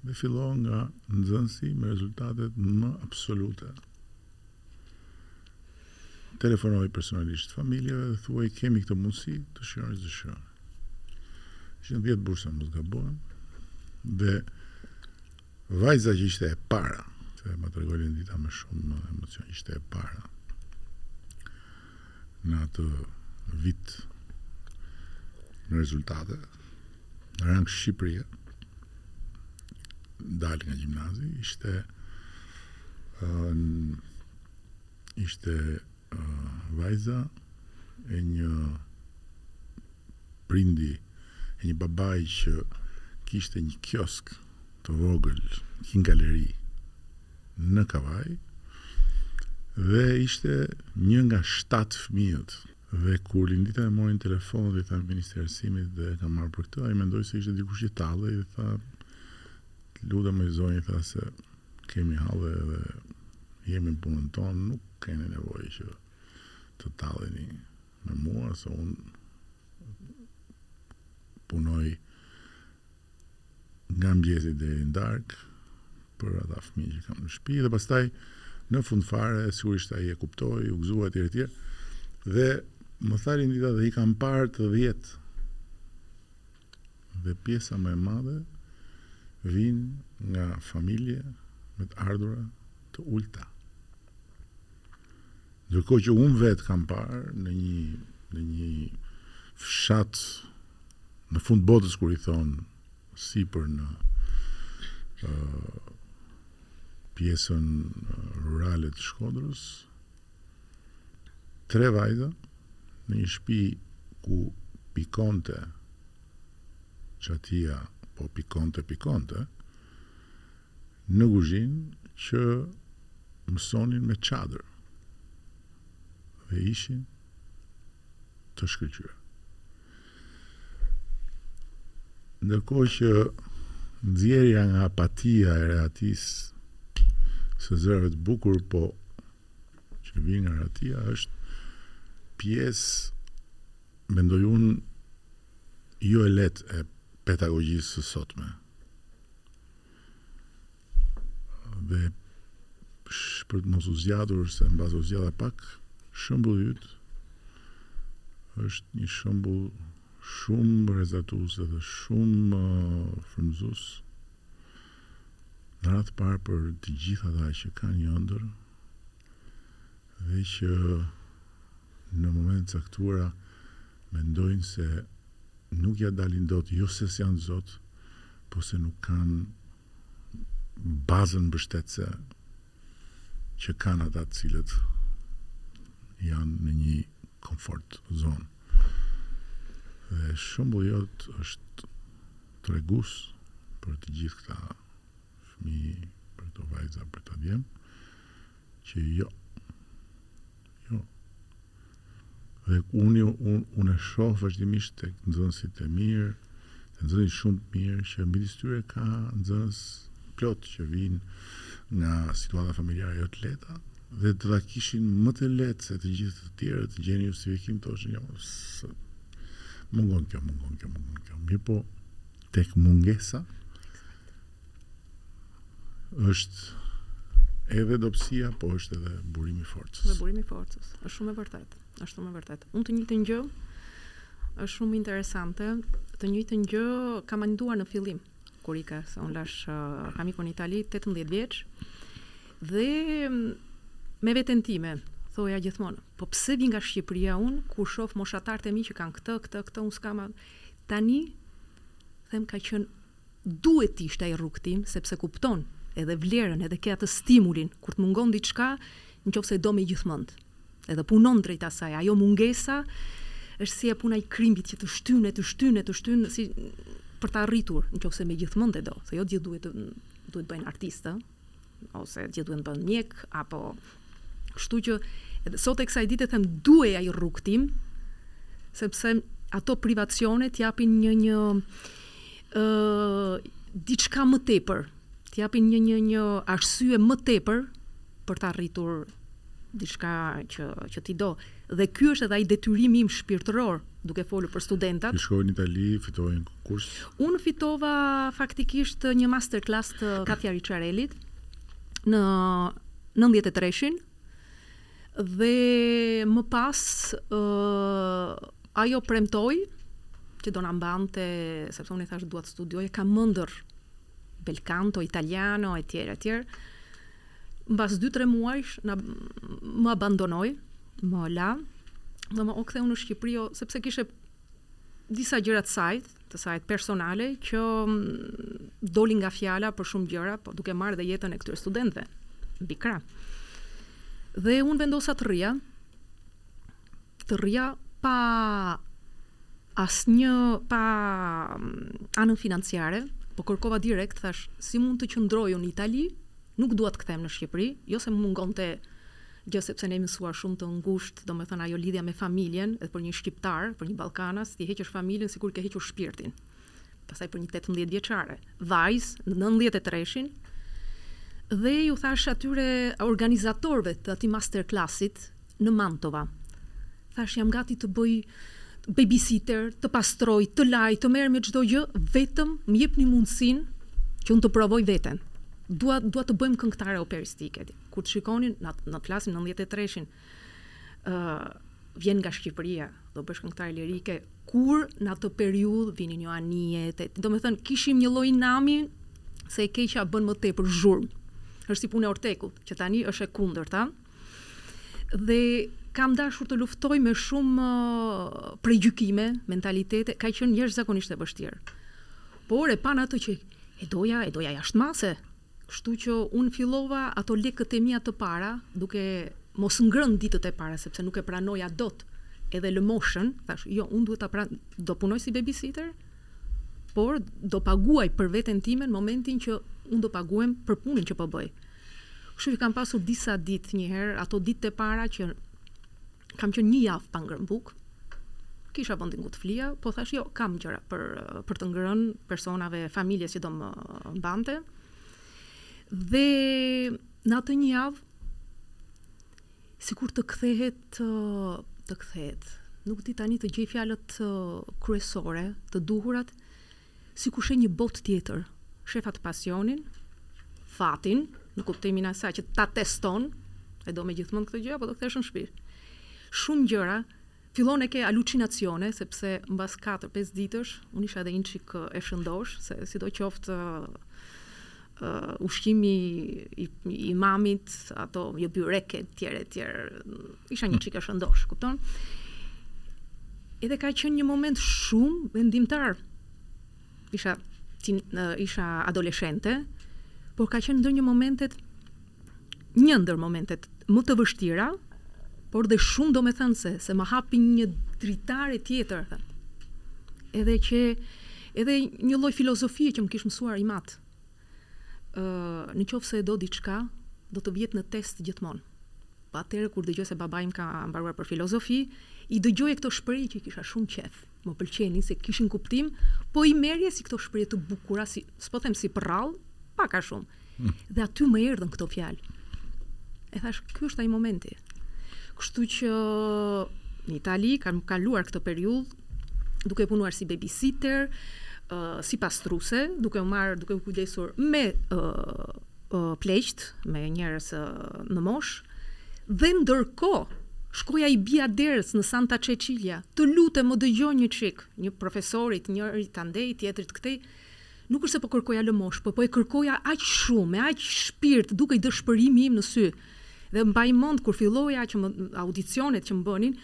dhe fillo nga nxënësi me rezultatet më absolute Telefonoju personalisht familjeve dhe thuaj kemi këtë mundësi, dëshironi s'dëshironi. Ishin 10 bursa, mos gabohem. Dhe vajza që ishte e para, ma tregoi Lindita me shumë emocion, ishte e para në atë vit në rezultate, në rang Shqipëria, dalë nga gjimnazi, ishte ishte vajza e një prindi, e një babai që kishte një kioskë të vogël, një galeri në Kavajë dhe ishte një nga shtatë fëmijët Dhe kur Lindita e mori në telefon dhe i tha ministri i arsimit dhe e kam marrë për këtë, ai mendoi se ishte dikush që tallej dhe i tha lutem moj zonjë tha se kemi halle dhe jemi në punën tonë, nuk keni nevojë që të talleni me mua se unë punoj nga mëngjesi deri në darkë për ata fëmijë që kam në shtëpi dhe pastaj në fund fare sigurisht ai e kuptoi, u gëzua etj etj. Dhe më tha Lindita dhe i kam parë të 10. Dhe pjesa më e madhe vijnë nga familje me të ardhura të ulta. Ndërkohë që unë vetë kam parë në një në një fshat në fund botës kur i thonë sipër në ë pjesën rurale të Shkodrës tre vajza në një shtëpi ku pikonte çatia po pikonte pikonte Në kuzhinë që mësonin me çadër dhe ishin të shkëlqyera. Ndërkohë që nxjerrja nga apatia e rehatisë së zërave të bukur po që vijnë nga rehatia është pjesë mendoj unë jo e lehtë e pedagogjisë së sotme. Dhe për të mos u zgjatur se mbase u zgjata pak, shembulli yt është një shembull shumë rrezatues dhe shumë frymëzues në radhë të parë për të gjithë ata që kanë një ëndërr dhe që në momente të caktuara mendojnë se nuk ia dalin dot jo se s'janë të zotë, po se nuk kanë bazën mbështetëse që kanë ata të cilët janë në një comfort zone. Dhe shembulli jot është tregues për të gjithë këta Fëmijë për këto vajza për këta djem që jo jo dhe unë un, un e shoh vazhdimisht tek nxënësit e mirë te nxënësit shumë të mirë që midis tyre ka nxënës plot që vijnë nga situata familjare jo të lehta dhe do ta kishin më të lehtë se të gjithë të tjerët të gjenin justifikim të thoshin jo mungon kjo mungon kjo mungon kjo mirë po Tek mungesa është edhe dobësia, po është edhe burimi i forcës. Dhe burimi i forcës. Është shumë e vërtetë. Është shumë e vërtetë. Unë të njëjtën gjë është shumë interesante. Të njëjtën gjë kam menduar në fillim kur i ka se unë lash uh, kam ikur në Itali 18 vjeç dhe mm, me veten time thoja gjithmonë, po pse vi nga Shqipëria unë kur shoh moshatarët e mi që kanë këtë, këtë, këtë, unë s'kam. Tani them ka qenë duhet të ishte ai rrugëtim sepse kupton edhe vlerën edhe ke atë stimulin kur të mungon diçka nëqoftëse e do me gjithë mend edhe punon drejt asaj ajo mungesa është si e puna e krimbit që të shtyn e të shtyn e të shtyn si për ta arritur nëqoftëse me gjithë mend e do se jo të gjithë duhet të duhet të bëhen artistë. ose të gjithë duhet të bëhen mjek apo kështu që sot e kësaj dite them duhej ai rrugëtim sepse ato privacione të japin një një ë uh, diçka më tepër, të japin një një një arsye më tepër për të arritur diçka që që ti do. Dhe ky është edhe ai detyrimi im shpirtëror, duke folur për studentat. Ti shkove në Itali, fitove një konkurs? Unë fitova faktikisht një masterclass të Katja Ricciarellit në 93-shin dhe më pas uh, ajo premtoi që do na mbante, sepse unë i thashë dua të studioj, e kam ëndërr belcanto, italiano etj etj. Mbas dy tre muajsh na më abandonoi, më la, dhe më u ktheve në Shqipëri, jo, sepse kishte disa gjëra të saj, të saj personale që doli nga fjala për shumë gjëra, po duke marrë dhe jetën e këtyre studentëve mbi krah. Dhe unë vendosa të rrija, të rrija pa asnjë pa anën financiare, po kërkova direkt, thash, si mund të qëndroj unë në Itali, nuk dua të kthem në Shqipëri, jo se mungonte gjë sepse ne mësuar shumë të ngushtë, domethënë ajo lidhja me familjen, edhe për një shqiptar, për një ballkanas, t'i heqësh familjen sikur ke hequr shpirtin. pastaj për një tetëmbëdhjetë vjeçare vajzë në nëntëdhjetë e treshin dhe u thashë atyre organizatorëve të atij master klasit në Mantova. Thashë jam gati të bëj babysitter, të pastroj, të laj, të merrem me çdo gjë, vetëm më jepni mundësinë që unë të provoj veten. Dua dua të bëhem këngëtare operistike. Kur të shikonin në atë flasim 93-shin, ë vjen nga Shqipëria, do bësh këngëtare lirike, kur në atë periudhë vinin jo anijet, do me thënë kishim një lloj nami se e keqja bën më tepër zhurmë. Është si punë e ortekut, që tani është e kundërta. Dhe kam dashur të luftoj me shumë uh, paragjykime, mentalitete, ka qenë jashtëzakonisht e vështirë. Por e panë atë që e doja, e doja jashtë mase. Kështu që unë fillova ato lekët e mia të para duke mos ngrënë ditët e para sepse nuk e pranoja dot edhe lëmoshën, thashë jo unë duhet ta pra do punoj si babysitter, por do paguaj për veten time në momentin që unë do paguhem për punën që po bëj. Kështu që kam pasur disa ditë njëherë, ato ditët e para që Kam qenë një javë pa ngrënë bukë. Kisha vendin ku të flija, po thashë jo, kam gjëra për për të ngrënë personave, familjes që do më mbante. Dhe në atë një javë sikur të kthehet të, të kthehet. Nuk di tani të gjej fjalët kryesore, të duhurat, Sikur sheh një botë tjetër. Shef atë pasionin, fatin, në kuptimin e asaj që ta teston, e do me gjithë mend këtë gjë apo do kthehesh në shtëpi? Shumë gjëra, fillon e ke alucinacione, sepse mbas katër, pesë ditësh, unë isha edhe një çikë e shëndoshë, se sidoqoftë, ushqimi i mamit, ato jo byrekë e tjerë e tjerë, isha një çikë e shëndoshë, kupton? Edhe ka qenë një moment shumë vendimtar. Isha, isha adoleshente, por ka qenë ndër një momentet një ndër momentet më të vështira, por dhe shumë domethënëse, se më hapi një dritare tjetër. Edhe që Edhe një lloj filozofie që më kish mësuar im atë, ë në qoftë se e do diçka, do të vihet në test gjithmonë. Po atëherë kur dëgjoj se babai im ka mbaruar për filozofi, i dëgjoje këto shprehje që i kisha shumë qejf, më pëlqenin se kishin kuptim, po i merrje si këto shprehje të bukura, si, s'po them si përrallë, pak a shumë. Dhe aty më erdhën këto fjalë. E thashë, ky është ai momenti. Kështu që në Itali kam kaluar këtë periudhë duke punuar si babysitter, uh, si pastruse, duke u marrë, duke u kujdesur me uh, uh, pleqtë, me njerëz uh, në moshë, dhe ndërkohë, shkoja i bija derës në Santa Cecilia, të lutem më dëgjo një çik, një profesorit, njërit andej, tjetrit këtej, Nuk është se po kërkoja lëmoshë, por po e kërkoja aq shumë, me aq shpirt, dukej dëshpërimi im në sy. Dhe mbaj mend kur filloja që më, audicionet që më bënin,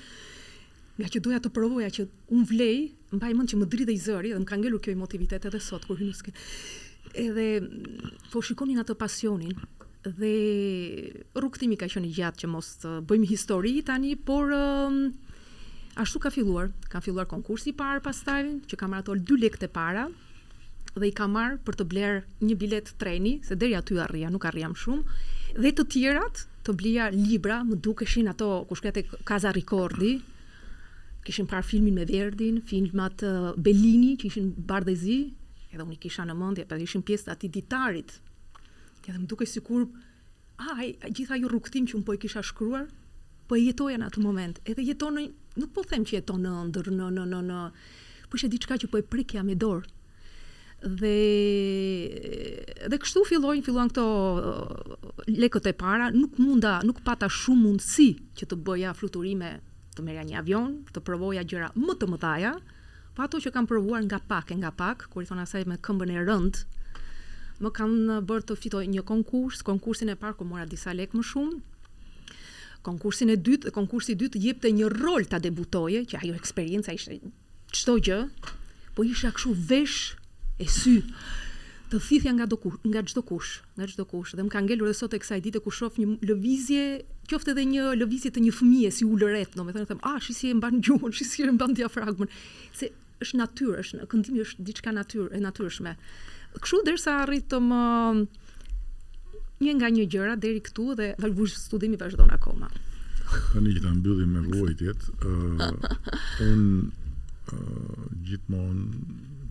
nga që doja të provoja që unë vlej, mbaj mend që më dridhej zëri dhe më ka ngelur kjo emotivitet edhe sot kur hy në skenë. Edhe po shikonin atë pasionin. Dhe rrugëtimi ka qenë i gjatë që mos të bëjmë histori tani, por ashtu ka filluar. Ka filluar konkursi i parë pastaj, që kam marrë ato dy lekët e para dhe i kam marrë për të blerë një biletë treni, se deri aty arrija, nuk arrija më shumë, dhe të tjerat të blija libra, më dukeshin ato ku shkruhej te Casa Ricordi, kishim parë filmin me Verdin, filmat uh, Bellini që ishin bardhë e zi, edhe unë i kisha në mendje, pra ishin pjesë të atij ditarit Edhe më dukej sikur ai, gjithë ai rrugëtim që unë po e kisha shkruar, po e jetoja në atë moment. Edhe jeton në, nuk po them që jeton në ëndërr, në në në në po ishte diçka që po e prekja me dorë. Dhe dhe kështu fillojnë, filluan këto lekët e para, nuk munda, nuk pata shumë mundësi që të bëja fluturime, të merrja një avion, të provoja gjëra më të mëdha, Po ato që kam provuar nga pak e nga pak, kur i thonë asaj me këmbën e rëndë, më kanë bërë të fitoj një konkurs, konkursin e parë ku mora disa lekë më shumë, konkursin e dytë, dhe konkursi i dytë jepte një rol ta debutoje, që ajo eksperienca ishte çdo gjë, po isha kështu vesh e sy të thithja nga do nga çdokush. nga çdokush dhe më ka ngelur edhe sot e kësaj dite kur shoh një lëvizje, qoftë edhe një lëvizje të një fëmije si ulërret, domethënë them, ah, shi si e mban gjuhën, shi si e mban diafragmën, se është natyrë, është, këndimi është diçka natyrë, e natyrshme. Kështu derisa arritëm një nga një gjëra deri këtu dhe vallë, bo, studimi vazhdon akoma. Tani që ta mbyllim me vuajtjet, uh, unë uh, gjithmonë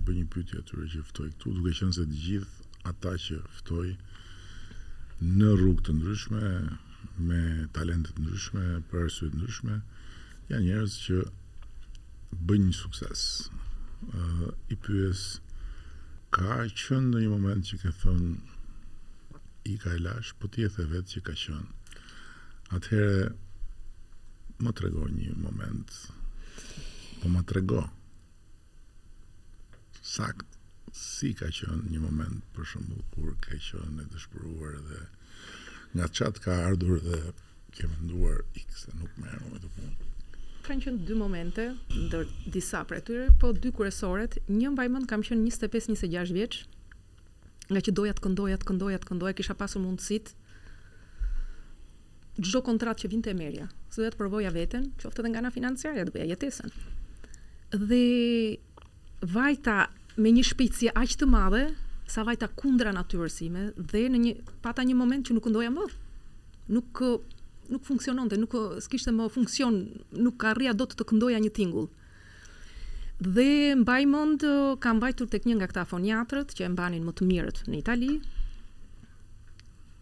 bëj një pyetje atyre që ftoj këtu, duke qenë se të gjithë ata që ftoj në rrugë të ndryshme, me talente të ndryshme, për arsye të ndryshme, janë njerëz që bëjnë një sukses. Uh, I pyes, ka qenë ndonjë moment që ke thënë, ika, e lashë, po ti e the vetë që ka qenë. Atëherë, më trego një moment, po më trego, Saktë. Si ka qenë një moment për shembull kur ke qenë e dëshpëruar dhe nga çat ka ardhur dhe ke menduar ik se nuk merrem me këtë punë? Kanë qenë dy momente ndër disa prej tyre, po dy kryesoret, një mbaj mend kam qenë njëzet e pesë njëzet e gjashtë vjeç, nga që doja të këndoja, të këndoja, të këndoja, kisha pasur mundësitë, çdo kontratë që vinte e merrja, se doja të provoja veten, qoftë edhe nga ana financiare, të bëja jetesën. Dhe vajta me një shpejtësi aq të madhe, sa vajta kundra natyrës sime dhe në një pata një moment që nuk këndoja më. Nuk nuk funksiononte, nuk s'kishte më funksion, nuk arrija dot të këndoja një tingull. Dhe mbaj mend kam vajtur tek një nga këta foniatrët që e mbanin më të mirët në Itali.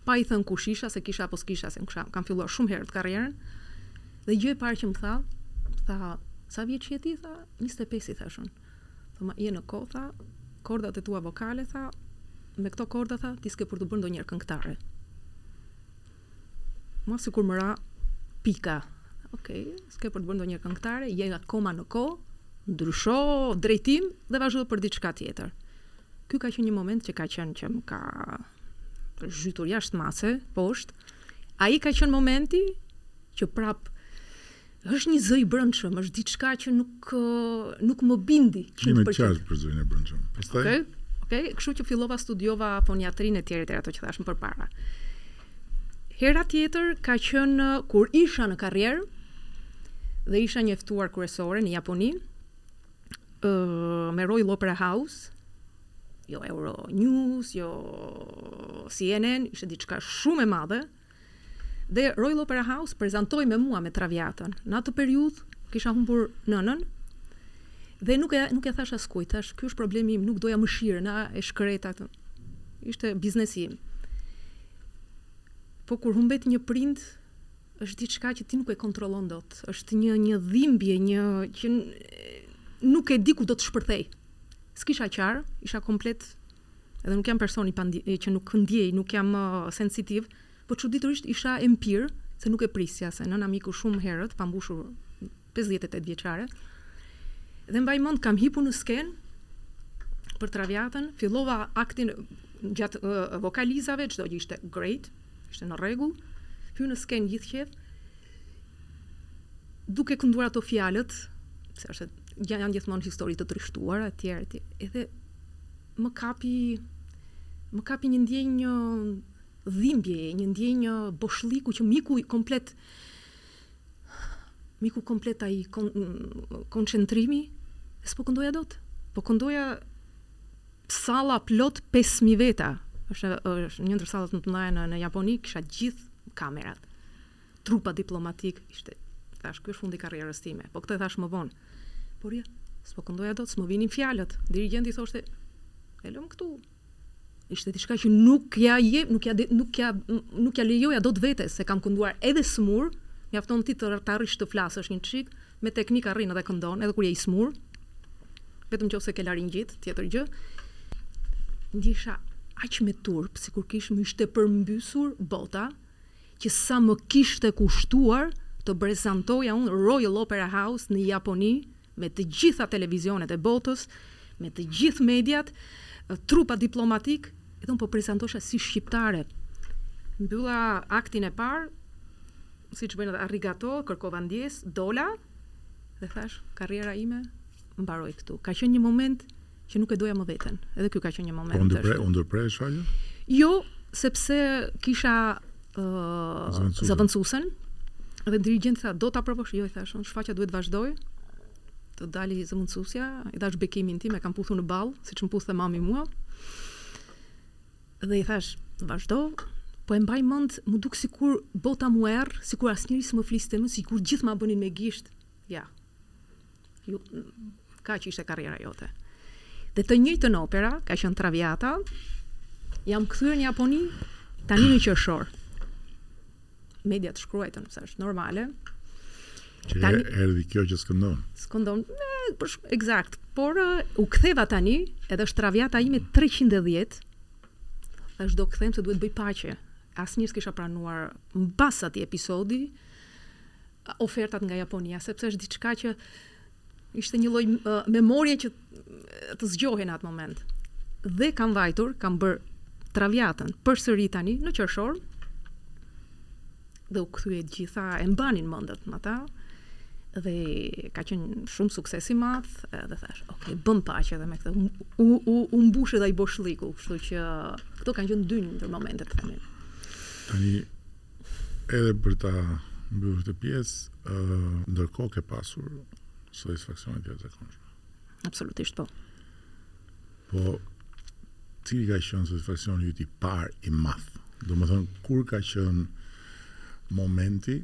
Pa i thënë kush isha, se kisha apo s'kisha, se kisha, kam filluar shumë herët karrierën. Dhe gjëja e parë që më tha, tha, sa vjeç je ti? Tha, 25 i thashë unë. Tha, ma je në kohë, tha, kordat e tua vokale, tha, me këto korda, tha, ti s'ke për t'u bërë ndonjëherë këngëtare. Mua sikur më ra pika. Okej, okay, s'ke për t'u bërë ndonjëherë këngëtare, je akoma në kohë, ndrysho drejtim dhe vazhdo për diçka tjetër. Ky ka qenë një moment që ka qenë që më ka zhytur jashtë mase, poshtë. Ai ka qenë momenti që prap Është një zë i brendshëm, është diçka që nuk nuk më bindi 100%. Jemi të qartë për zërin e brendshëm. Pastaj Okej. Okay. Okej, okay. kështu që fillova studiova foniatrinë etj etj ato që thashë më përpara. Hera tjetër ka qenë kur isha në karrierë dhe isha një e ftuar kryesore në Japoni. ë uh, me Royal Opera House, jo Euro News, jo CNN, ishte diçka shumë e madhe. Dhe Royal Opera House prezantoi me mua me Traviatën. Në atë periudhë kisha humbur nënën dhe nuk e nuk e thashë askujt. Thashë, ky është problemi im, nuk doja mëshirën, a e shkreta këtë. Ishte biznesi im. Po kur humbet një prind, është diçka që ti nuk e kontrollon dot. Është një një dhimbje, një që nuk e di ku do të shpërthejë. S'kisha qarë, isha komplet Edhe nuk jam person i pandje, që nuk ndjej, nuk jam sensitiv, por çuditërisht isha e mpirë, se nuk e prisja, se nëna më iku shumë herët, pa mbushur pesëdhjetë e tetë vjeçare. Dhe mbaj mend kam hipur në skenë për Traviatën, fillova aktin gjatë uh, vokalizave, çdo gjë ishte great, Ishte në rregull, hyj në skenë gjithë qejf, duke kënduar ato fjalët, se është janë gjithmonë histori të trishtuara etj etj. Edhe më kapi më kapi një ndjenjë një dhimbje, një ndjenjë boshliku që më iku komplet Më iku komplet ai koncentrimi e s'po këndoja dot. Po këndoja salla plot 5000 veta. Është është një ndër sallat më të mëdha në Japoni, kisha gjithë kamerat. Trupa diplomatik ishte thash ky është fundi i karrierës time. Po këtë e thash më vonë. Por ja, s'po këndoja dot, s'më vinin fjalët. Dirigjenti thoshte e lëmë këtu, Ishte diçka që nuk ia jep, nuk ia nuk ia nuk ia lejoja dot vetes se kam kënduar edhe sëmurë, mjafton ti të arrish të flasësh një çik, me teknikë arrin edhe këndon, edhe kur je i sëmurë. Vetëm nëse ke laringjit, tjetër gjë. Ndjesha aq me turp sikur kish më ishte përmbysur bota, që sa më kishte kushtuar të prezantoja unë Royal Opera House në Japoni, me të gjitha televizionet e botës, me të gjithë mediat, trupa diplomatik, edhe unë po prezantosha si shqiptare. Mbylla aktin e parë, siç bëjnë edhe Arrigato, kërkova ndjesë, dola dhe thash, karriera ime mbaroi këtu. Ka qenë një moment që nuk e doja më veten. Edhe ky ka qenë një moment. Po ndërpre, u ndërpre shfaqja? Jo, sepse kisha uh, zëvendësuesen dhe dirigjenti tha, do ta provosh? Jo, i thash, unë shfaqja duhet të vazhdojë. Të dalë zëvendësuesja, i dhash bekimin tim, e kam puthur në ballë, siç më puthte mami mua. Dhe i thash, vazhdo, po e mbaj mend, m'u duk sikur bota m'u err, sikur asnjeri s'më fliste më, sikur gjithë ma bënin me gisht. Ja. Ju, kaq ishte karriera jote. Dhe të njëjtën opera, ka qenë Traviata, jam kthyer në Japoni tani në qershor. Mediat shkruajtën se është normale. Që tani, erdhi kjo që s'këndon. S'këndon, për shembull, exact. Por uh, u ktheva tani, edhe është Traviata ime 310. Thashë do kthehem se duhet të bëj paqe. Asnjëherë s'kisha pranuar mbas atij episodi. ofertat nga Japonia, sepse është diçka që ishte një lloj memorie që të zgjohej në atë moment. Dhe kam vajtur, kam bërë Traviatën përsëri tani në qershor. Dhe u kthye gjitha, e mbanin mend edhe ata dhe ka qenë shumë sukses i madh dhe thash, ok, bëmë paqe edhe me këtë. U u, u mbush edhe ai boshllëku, kështu që këto kanë qenë dy ndër momentet tani. Tani Edhe për ta mbyllur këtë pjesë, ë ndërkohë ke pasur satisfaksione të jashtëzakonshme. Absolutisht po. Po cili ka qenë satisfaksioni yt i parë i madh? Domethënë kur ka qenë momenti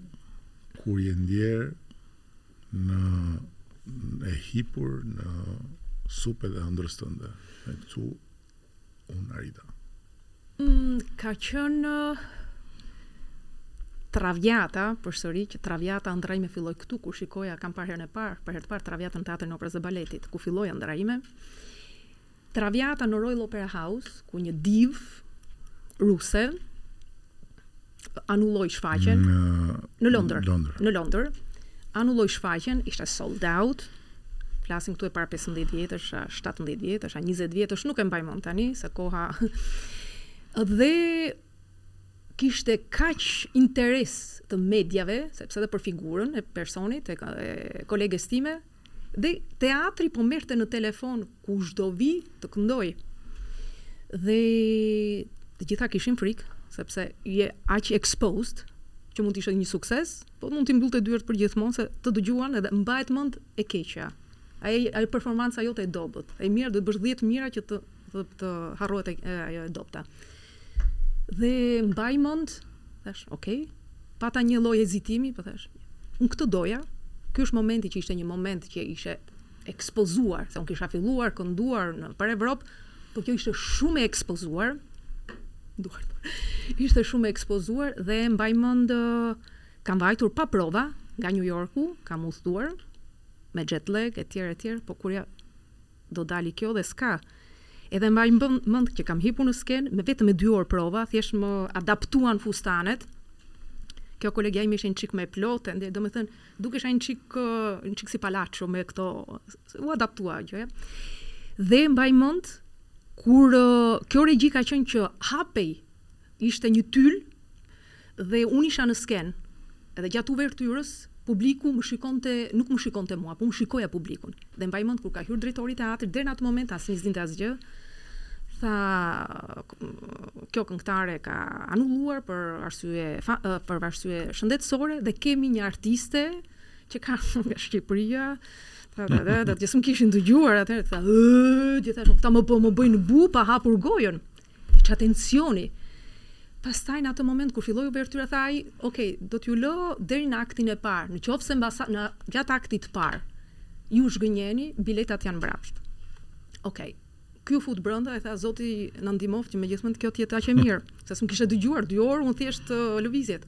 kur je ndjerë në e hipur në supet e ëndrrës tënde. E këtu Unë Arida. Mm, ka qenë uh, Traviata, përsëri që Traviata ëndrra ime filloi këtu ku shikoja, kam parë herën e parë, për herë të parë Traviatën në Teatrin e Operës dhe Baletit, ku filloi ëndrra ime. Traviata në Royal Opera House, ku një divë ruse anulloi shfaqjen në, në Londër. Londër. Në Londër anulloi shfaqjen, ishte sold out. Flasim këtu e para 15 vjetësh, 17 vjetësh, 20 vjetësh, nuk e mbaj mend tani se koha dhe kishte kaq interes të mediave, sepse edhe për figurën e personit, e koleges time, Dhe teatri po merrte në telefon kush do vijë të këndojë. Dhe të gjitha kishin frikë, sepse je aq exposed që mund të ishte një sukses, po mund t'i mbyllte dyert përgjithmonë se të dëgjuan edhe mbahet mend e keqja. Ai ajo performanca jote e dobët. E mira duhet të bësh dhjetë të mira që të të harrohet ajo e dobëta. Dhe mbaj mend, thash, ok, pata një lloj hezitimi, po thash, unë këtë doja, ky është momenti që ishte një moment që ishte ekspozuar, se unë kisha filluar kënduar nëpër Evropë, por kjo ishte shumë e ekspozuar, duart. Ishte shumë e ekspozuar dhe mbaj mend kam vajtur pa prova nga New Yorku, kam udhëtuar me jet lag etj etj, po kur ja Do dali kjo dhe s'ka. Edhe mbaj mend që kam hipur në skenë me vetëm me dy orë prova, thjesht më adaptuan fustanet. Kjo kolegja ime ishte një çik më e plotë, edhe, domethënë dukesha një çik një çik si palaço me këto u adaptua gjëja. Dhe mbaj mend kur kjo regji ka qenë që hapej ishte një tyl Dhe unë isha në skenë, dhe gjatë uvertyrës, publiku më shikonte, nuk më shikonte mua, po unë shikoja publikun. Dhe mbaj mend kur ka hyrë drejtori i teatrit, deri në atë moment asnjë s'dinte asgjë, tha, kjo këngëtare ka anulluar për arsye, për arsye shëndetësore dhe kemi një artiste që ka ardhur nga Shqipëria, Dhe që s'më kishin dëgjuar atëherë, tha, gjithashtu, këta më, po më bëjnë bu pa hapur gojën. Ça tensioni! Pastaj në atë moment kur filloi uvertyra tha ai, ok, do t'ju lë deri në aktin e parë, në qoftë se mbasa, në, gjatë aktit të parë ju zhgënjeni, biletat janë mbrapsht. Ok. Ky u fut brenda e tha zoti na ndihmoftë që me gjithë mend kjo të jetë aq e mirë, se s'më kishte dëgjuar dy orë unë thjesht lëvizjet.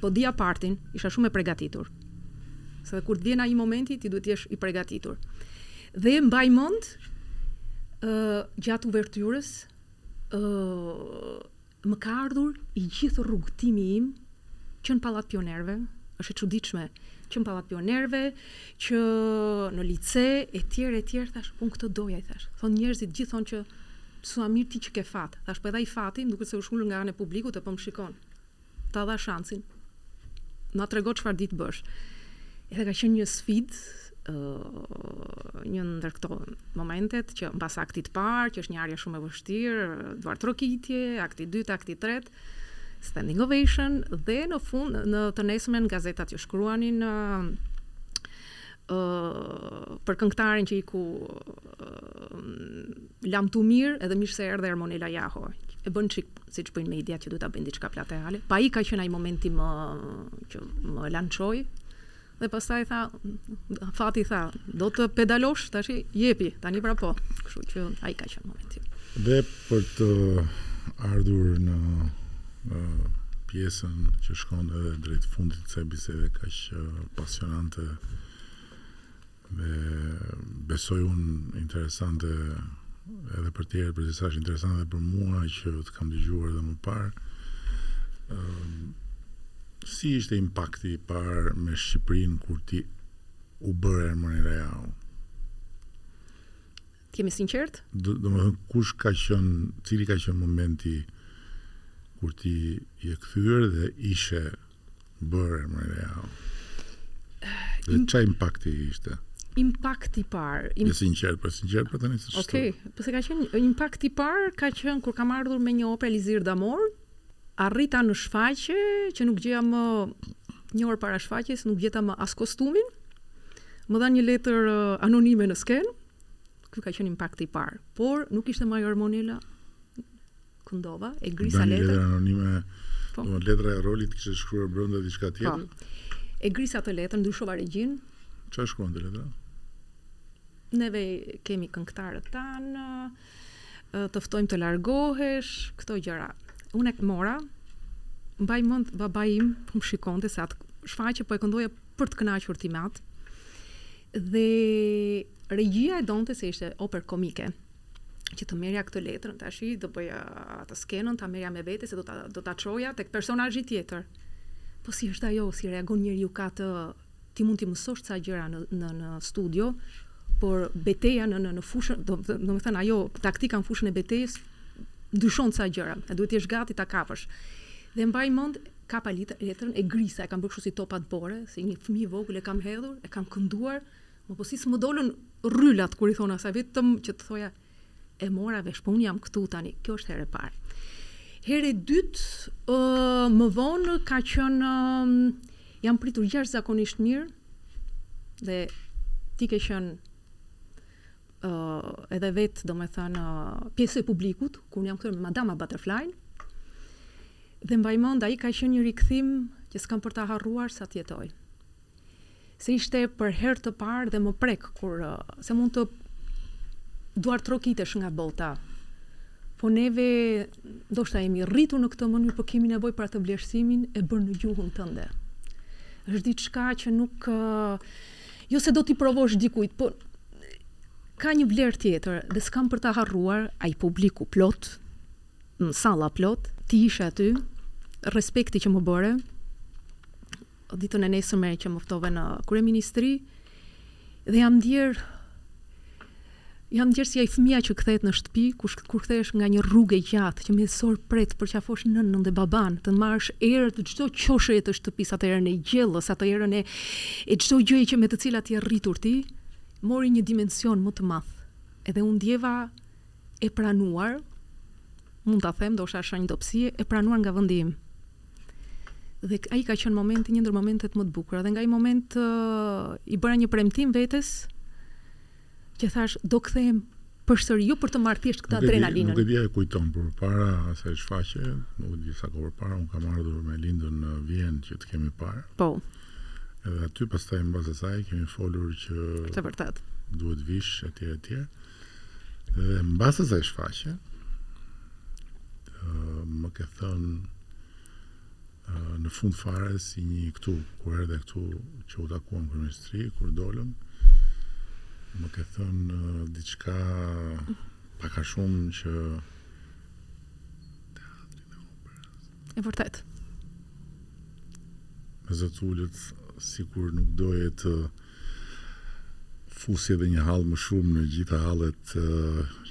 Po dija partin, isha shumë e përgatitur. Se dhe kur të vjen ai momenti, ti duhet të jesh i përgatitur. Dhe mbaj mend ë gjatë uvertyrës ë më ka ardhur i gjithë rrugëtimi im që në Pallat të Pionierëve, është e çuditshme, që në Pallat të Pionierëve, që në lice etj etj thashë, unë këtë doja i thashë. Thonë njerëzit gjithmonë që sa mirë ti që ke fat. Thashë po edhe ai fati, më duket se u shkul nga ana e publikut e po më shikon. Ta dha shansin. Na trego çfarë di të bësh. Edhe ka qenë një sfidë një ndër këto momentet që mbas aktit të parë, që është një arie shumë e vështirë, duartrokitje, akti i dytë, akti i tretë, standing ovation dhe në fund në të nesërmen gazetat që shkruanin ë uh, për këngëtarin që iku uh, Lamtumirë edhe mirë se erdhe Ermonela Jaho e bën çik siç bëjnë mediat që duhet ta bëjnë diçka plateale. Po ai ka qenë ai momenti më që më lançoi dhe pastaj tha fati tha do të pedalosh tashi jepi tani pra po kështu që ai ka qenë momenti. Dhe për të ardhur në pjesën që shkon edhe drejt fundit të kësaj bisede kaq pasionante dhe besoj unë interesante edhe për të tjerët, përderisa është interesante edhe për mua që të kam dëgjuar edhe më parë. Ëm si ishte impakti i parë me Shqipërinë kur ti u bëre Ermonela Jaho? Të jemi sinqertë? Domethënë kush ka qenë, cili ka qenë momenti kur ti je kthyer dhe ishe Bërë Ermonela Jaho. Dhe ça impakti ishte? Impakti i parë. Im... E sinqertë, po e sinqertë për tani se çfarë. Okej, okay. pse ka qenë impakti i parë ka qenë kur kam ardhur me një operë L'elisir d'amore, arrita në shfaqje që nuk gjeja më një orë para shfaqjes, nuk gjeta më as kostumin. Më dhanë një letër uh, anonime në skenë. Ky ka qenë impakti i parë, por nuk ishte më Ermonela. Këndova, e grisa atë letër. letër anonime, po. te letra e rolit kishte shkruar brenda diçka po. tjetër. Po. E grisa atë letër, ndryshova regjinë. Çfarë shkruante letra? Neve kemi këngëtarët tanë, të ftojmë të largohesh, këto gjëra. Unë e mora, mbaj mend babai im po më shikonte se atë shfaqje po e këndoja për të kënaqur tim atë. Dhe regjia e donte se ishte operë komike. që të merja këtë letrën tash, do bëja atë skenën, ta merja me vete se do ta do ta çoja tek personazhi tjetër. Po si është ajo, si reagon njeriu ka të ti mund t'i mësosh ca gjëra në në në studio, por beteja në në në fushën, do do të thënë ajo taktika në fushën e betejës ndryshon ca gjëra, e duhet të jesh gati ta kapësh. Dhe mbaj mend kapa letrën e grisa, e kam bërë kështu si topa bore, si një fëmijë vogël e kam hedhur, e kam kënduar, Më po si s'më dolën rrylet kur i thona asaj, vetëm që të thoja e mora vesh, po unë jam këtu tani, kjo është herë e parë. Herë e dytë, ë më vonë ka qenë jam pritur jashtëzakonisht mirë dhe ti ke qenë ë edhe vetë, domethënë, pjesë e publikut, kur unë jam kthyer me Madama Butterfly. Dhe mbaj mend, ai ka qenë një rikthim që s'kam për ta harruar sa të jetoj. Se ishte për herë të parë dhe më prek kur se mund të duartrokitesh nga bota. Po neve ndoshta jemi rritur në këtë mënyrë, po kemi nevojë për atë vlerësimin e bërë në gjuhën tënde. Është diçka që nuk jo se do t'i provosh dikujt, po ka një vlerë tjetër dhe s'kam për ta harruar ai publiku plot, në salla plot, ti ishe aty, respekti që më bëre, ditën e nesërme që më ftove në kryeministri dhe jam ndjerë jam ndjerë si ai fëmija që kthehet në shtëpi, kur kur kthehesh nga një rrugë e gjatë që mezor pret përqafosh nënën dhe baban, të marrësh erë të çdo qosheje të shtëpisë, atë erën e gjellës, atë erën e e çdo gjëje që me të cilat je rritur ti, mori një dimension më të madh. Edhe u ndjeva e pranuar, mund ta them, ndoshta është shenjë dobësie, e pranuar nga vendi im. Dhe ai ka qenë momenti, një ndër momentet më të bukura dhe nga ai moment uh, i bëra një premtim vetes që thashë do kthehem përsëri jo për të marrë thjesht këtë adrenalinën. Nuk e di e kujton përpara asaj shfaqje, nuk e di sa kohë para unë kam ardhur me Lindën në Vjenë që të kemi parë. Po. Edhe aty pastaj mbas asaj kemi folur që E vërtetë. Duhet të vish etj etj. Dhe mbas asaj shfaqje, më ke thënë në fund fare si një këtu, kur erdhe këtu që u takuam n'kryeministri, kur dolëm, më ke thënë diçka pak a shumë që E vërtetë. Me zë të ulët, sikur nuk doje të fusje edhe një hall më shumë në gjitha hallet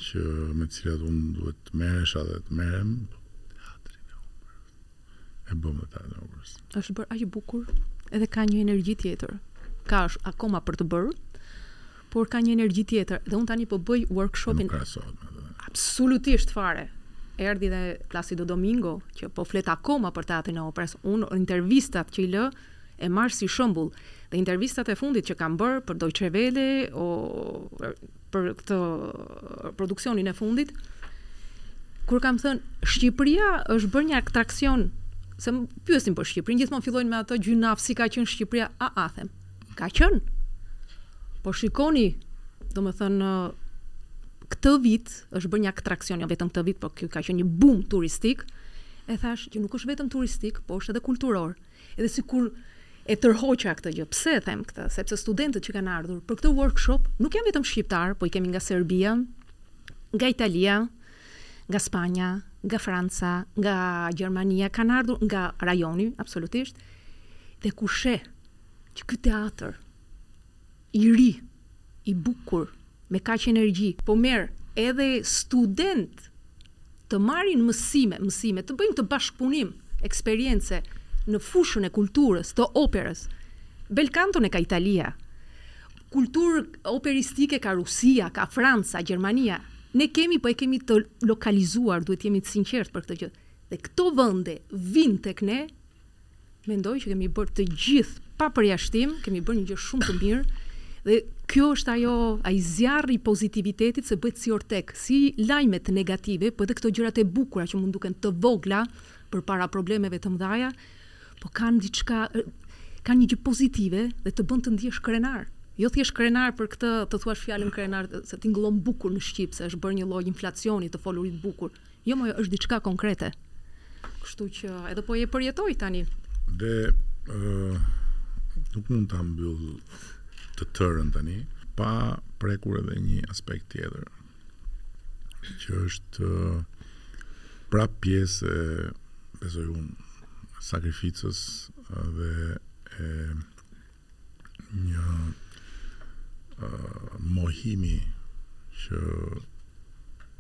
që me cilat unë duhet të merresha dhe të merrem, e bëmë dhe teatrin e operës. është bërë aq bukur, edhe ka një energji tjetër. Ka, është akoma për të bërë, Por ka një energji tjetër dhe unë tani po bëj workshopin. Nuk krahasohet me atë. Absolutisht fare. Erdhi dhe Placido Domingo që po flet akoma për Teatrin e Operës. Unë intervistat që i, e marr si shëmbull dhe intervistat e fundit që kam bërë për Deutsche Welle o për këtë produksionin e fundit kur kam thënë Shqipëria është bërë një atraksion se më pyesin për Shqipërinë gjithmonë fillojnë me atë gjynaf si ka qenë Shqipëria a a them Ka qënë. Po shikoni, domethënë, këtë vit është bërë një atraksion, jo vetëm këtë vit, po kjo ka qenë një boom turistik. E thashë që nuk është vetëm turistik, po është edhe kulturor. Edhe sikur e tërhoqa këtë gjë. Pse e them këtë? Sepse studentët që kanë ardhur për këtë workshop nuk janë vetëm shqiptarë, po i kemi nga Serbia, nga Italia, nga Spanja, nga Franca, nga Gjermania, kanë ardhur nga rajoni, absolutisht. Dhe ku she Që ky teatër i ri, i bukur, me kaq energji, po merr edhe studentë të marrin mësime, mësime, të bëjnë këtë bashkëpunim, eksperiencë në fushën e kulturës, të operës. Belkanton e ka Italia. Kulturë operistike ka Rusia, ka Franca, Gjermania. Ne kemi, po e kemi të lokalizuar, duhet të jemi të sinqertë për këtë gjë. Dhe këto vende vijnë tek ne Mendoj që kemi bërë të gjithë pa përjashtim, kemi bërë një gjë shumë të mirë dhe kjo është ajo ai zjarri i pozitivitetit se bëhet si ortek, si lajmet negative, po edhe këto gjërat e bukura që mund duken të vogla përpara problemeve të mëdhaja, po kanë diçka kanë një gjë pozitive dhe të bën të ndihesh krenar. Jo thjesht krenar për këtë të thuash fjalën krenar se tingëllon bukur në shqip, se është bërë një lloj inflacioni të folurit bukur, Jo moj është diçka konkrete. Kështu që edhe po e përjetoj tani. Dhe nuk mund ta mbyll të tërën tani pa prekur edhe një aspekt tjetër që është pra pjesë e besoj unë sakrificës dhe e një mohimi që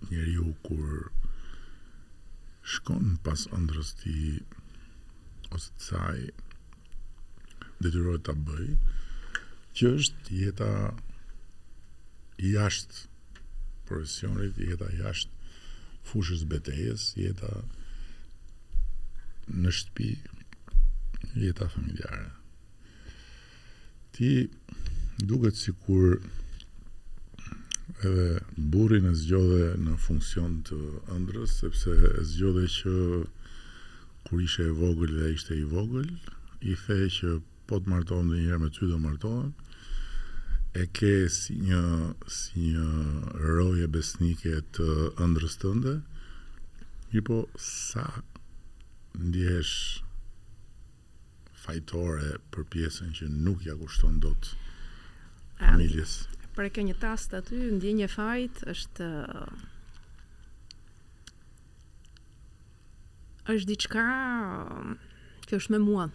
njeriu kur shkon pas ëndrrës tij ose të saj detyrohet ta bëjë që është jeta jashtë profesionit, jeta jashtë fushës betejës, jeta në shtëpi, jeta familjare. Ti duket sikur edhe burrin e zgjodhe në funksion të ëndrës, sepse e zgjodhe që kur ishe e vogël dhe ishte i vogël, i the që po të martohem ndonjëherë me ty do martohem, e ke si një, si një roje besnike të ëndrës tënde, mirëpo sa ndihesh fajtore për pjesën që nuk ja kushton dot familjes. Por e ke një tast. Aty, ndjenja e fajit është është diçka që është me mua.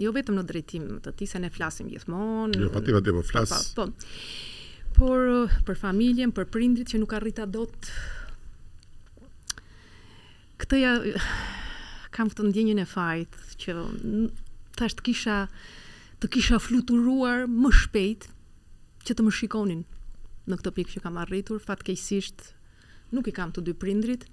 Jo vetëm në drejtim të tij se ne flasim gjithmonë. Jo, pa ti vetë po flas. Po, po, po. Por për familjen, për prindrit që nuk arrita dot Këtë ja kam këtë ndjenjën e fajit që thashë të kisha të kisha fluturuar më shpejt që të më shikonin në këtë pikë që kam arritur, fatkeqësisht nuk i kam të dy prindrit.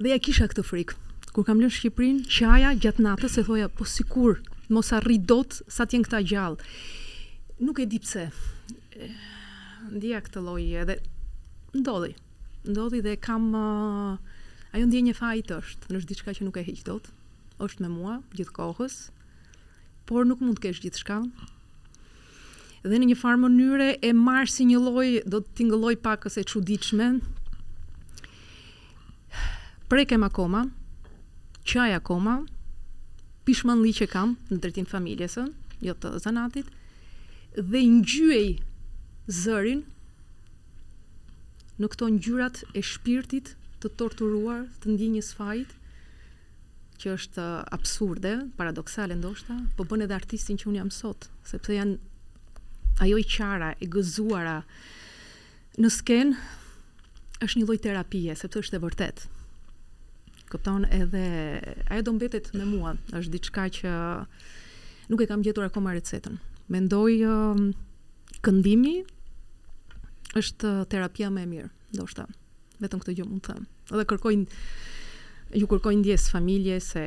Dhe ja kisha këtë frikë. Kur kam lënë Shqipërinë, qaja gjatë natës e thoja po sikur mos arrij dot sa të jenë këta gjallë. Nuk e di pse. Ndieja këtë lloj edhe ndodhi. Ndodhi dhe e kam ajo ndjenjë e fajit është, është diçka që nuk e heq dot, është me mua gjithë kohës, por nuk mund të kesh gjithçka. Dhe në një farë mënyre e marr si një lloj, do të tingëllojë pak si e çuditshme. Prekem akoma, qaj akoma, pishmanllik që kam në drejtim të familjes, jo të zanatit, dhe ngjyej zërin Në këto ngjyrat e shpirtit të torturuar, të ndjenjës së fajit, që është absurde, paradoksale ndoshta, po bën edhe artistin që unë jam sot, sepse janë ajo e qara, e gëzuara në skenë, është një lloj terapie, sepse është e vërtetë. Kupton edhe ajo do mbetet me mua, është diçka që nuk e kam gjetur akoma recetën. Mendoj uh, Këndimi është terapia më e mirë, ndoshta. Vetëm këtë gjë mund të them. Dhe kërkojnë ju kërkoj ndjesë familjes e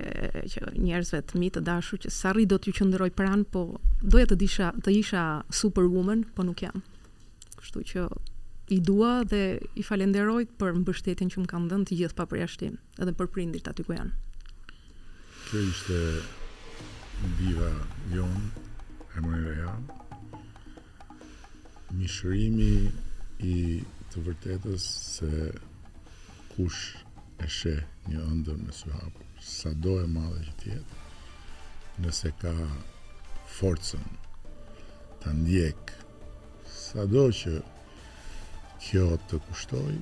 që njerëzve të mi të dashur që s'arrij dot t'ju qëndroj pranë, po doja të isha të isha superwoman, po nuk jam. Kështu që i dua dhe i falenderoj për mbështetjen që më kanë dhënë të gjithë pa përjashtim, edhe për prindërit aty ku janë. Kjo ishte diva jonë e me Majan. Mishërimi i të vërtetës se kush e sheh një ëndërr me sy hapur, sado e madhe që të jetë, nëse ka forcën ta ndjekë, sado që kjo të kushtojë,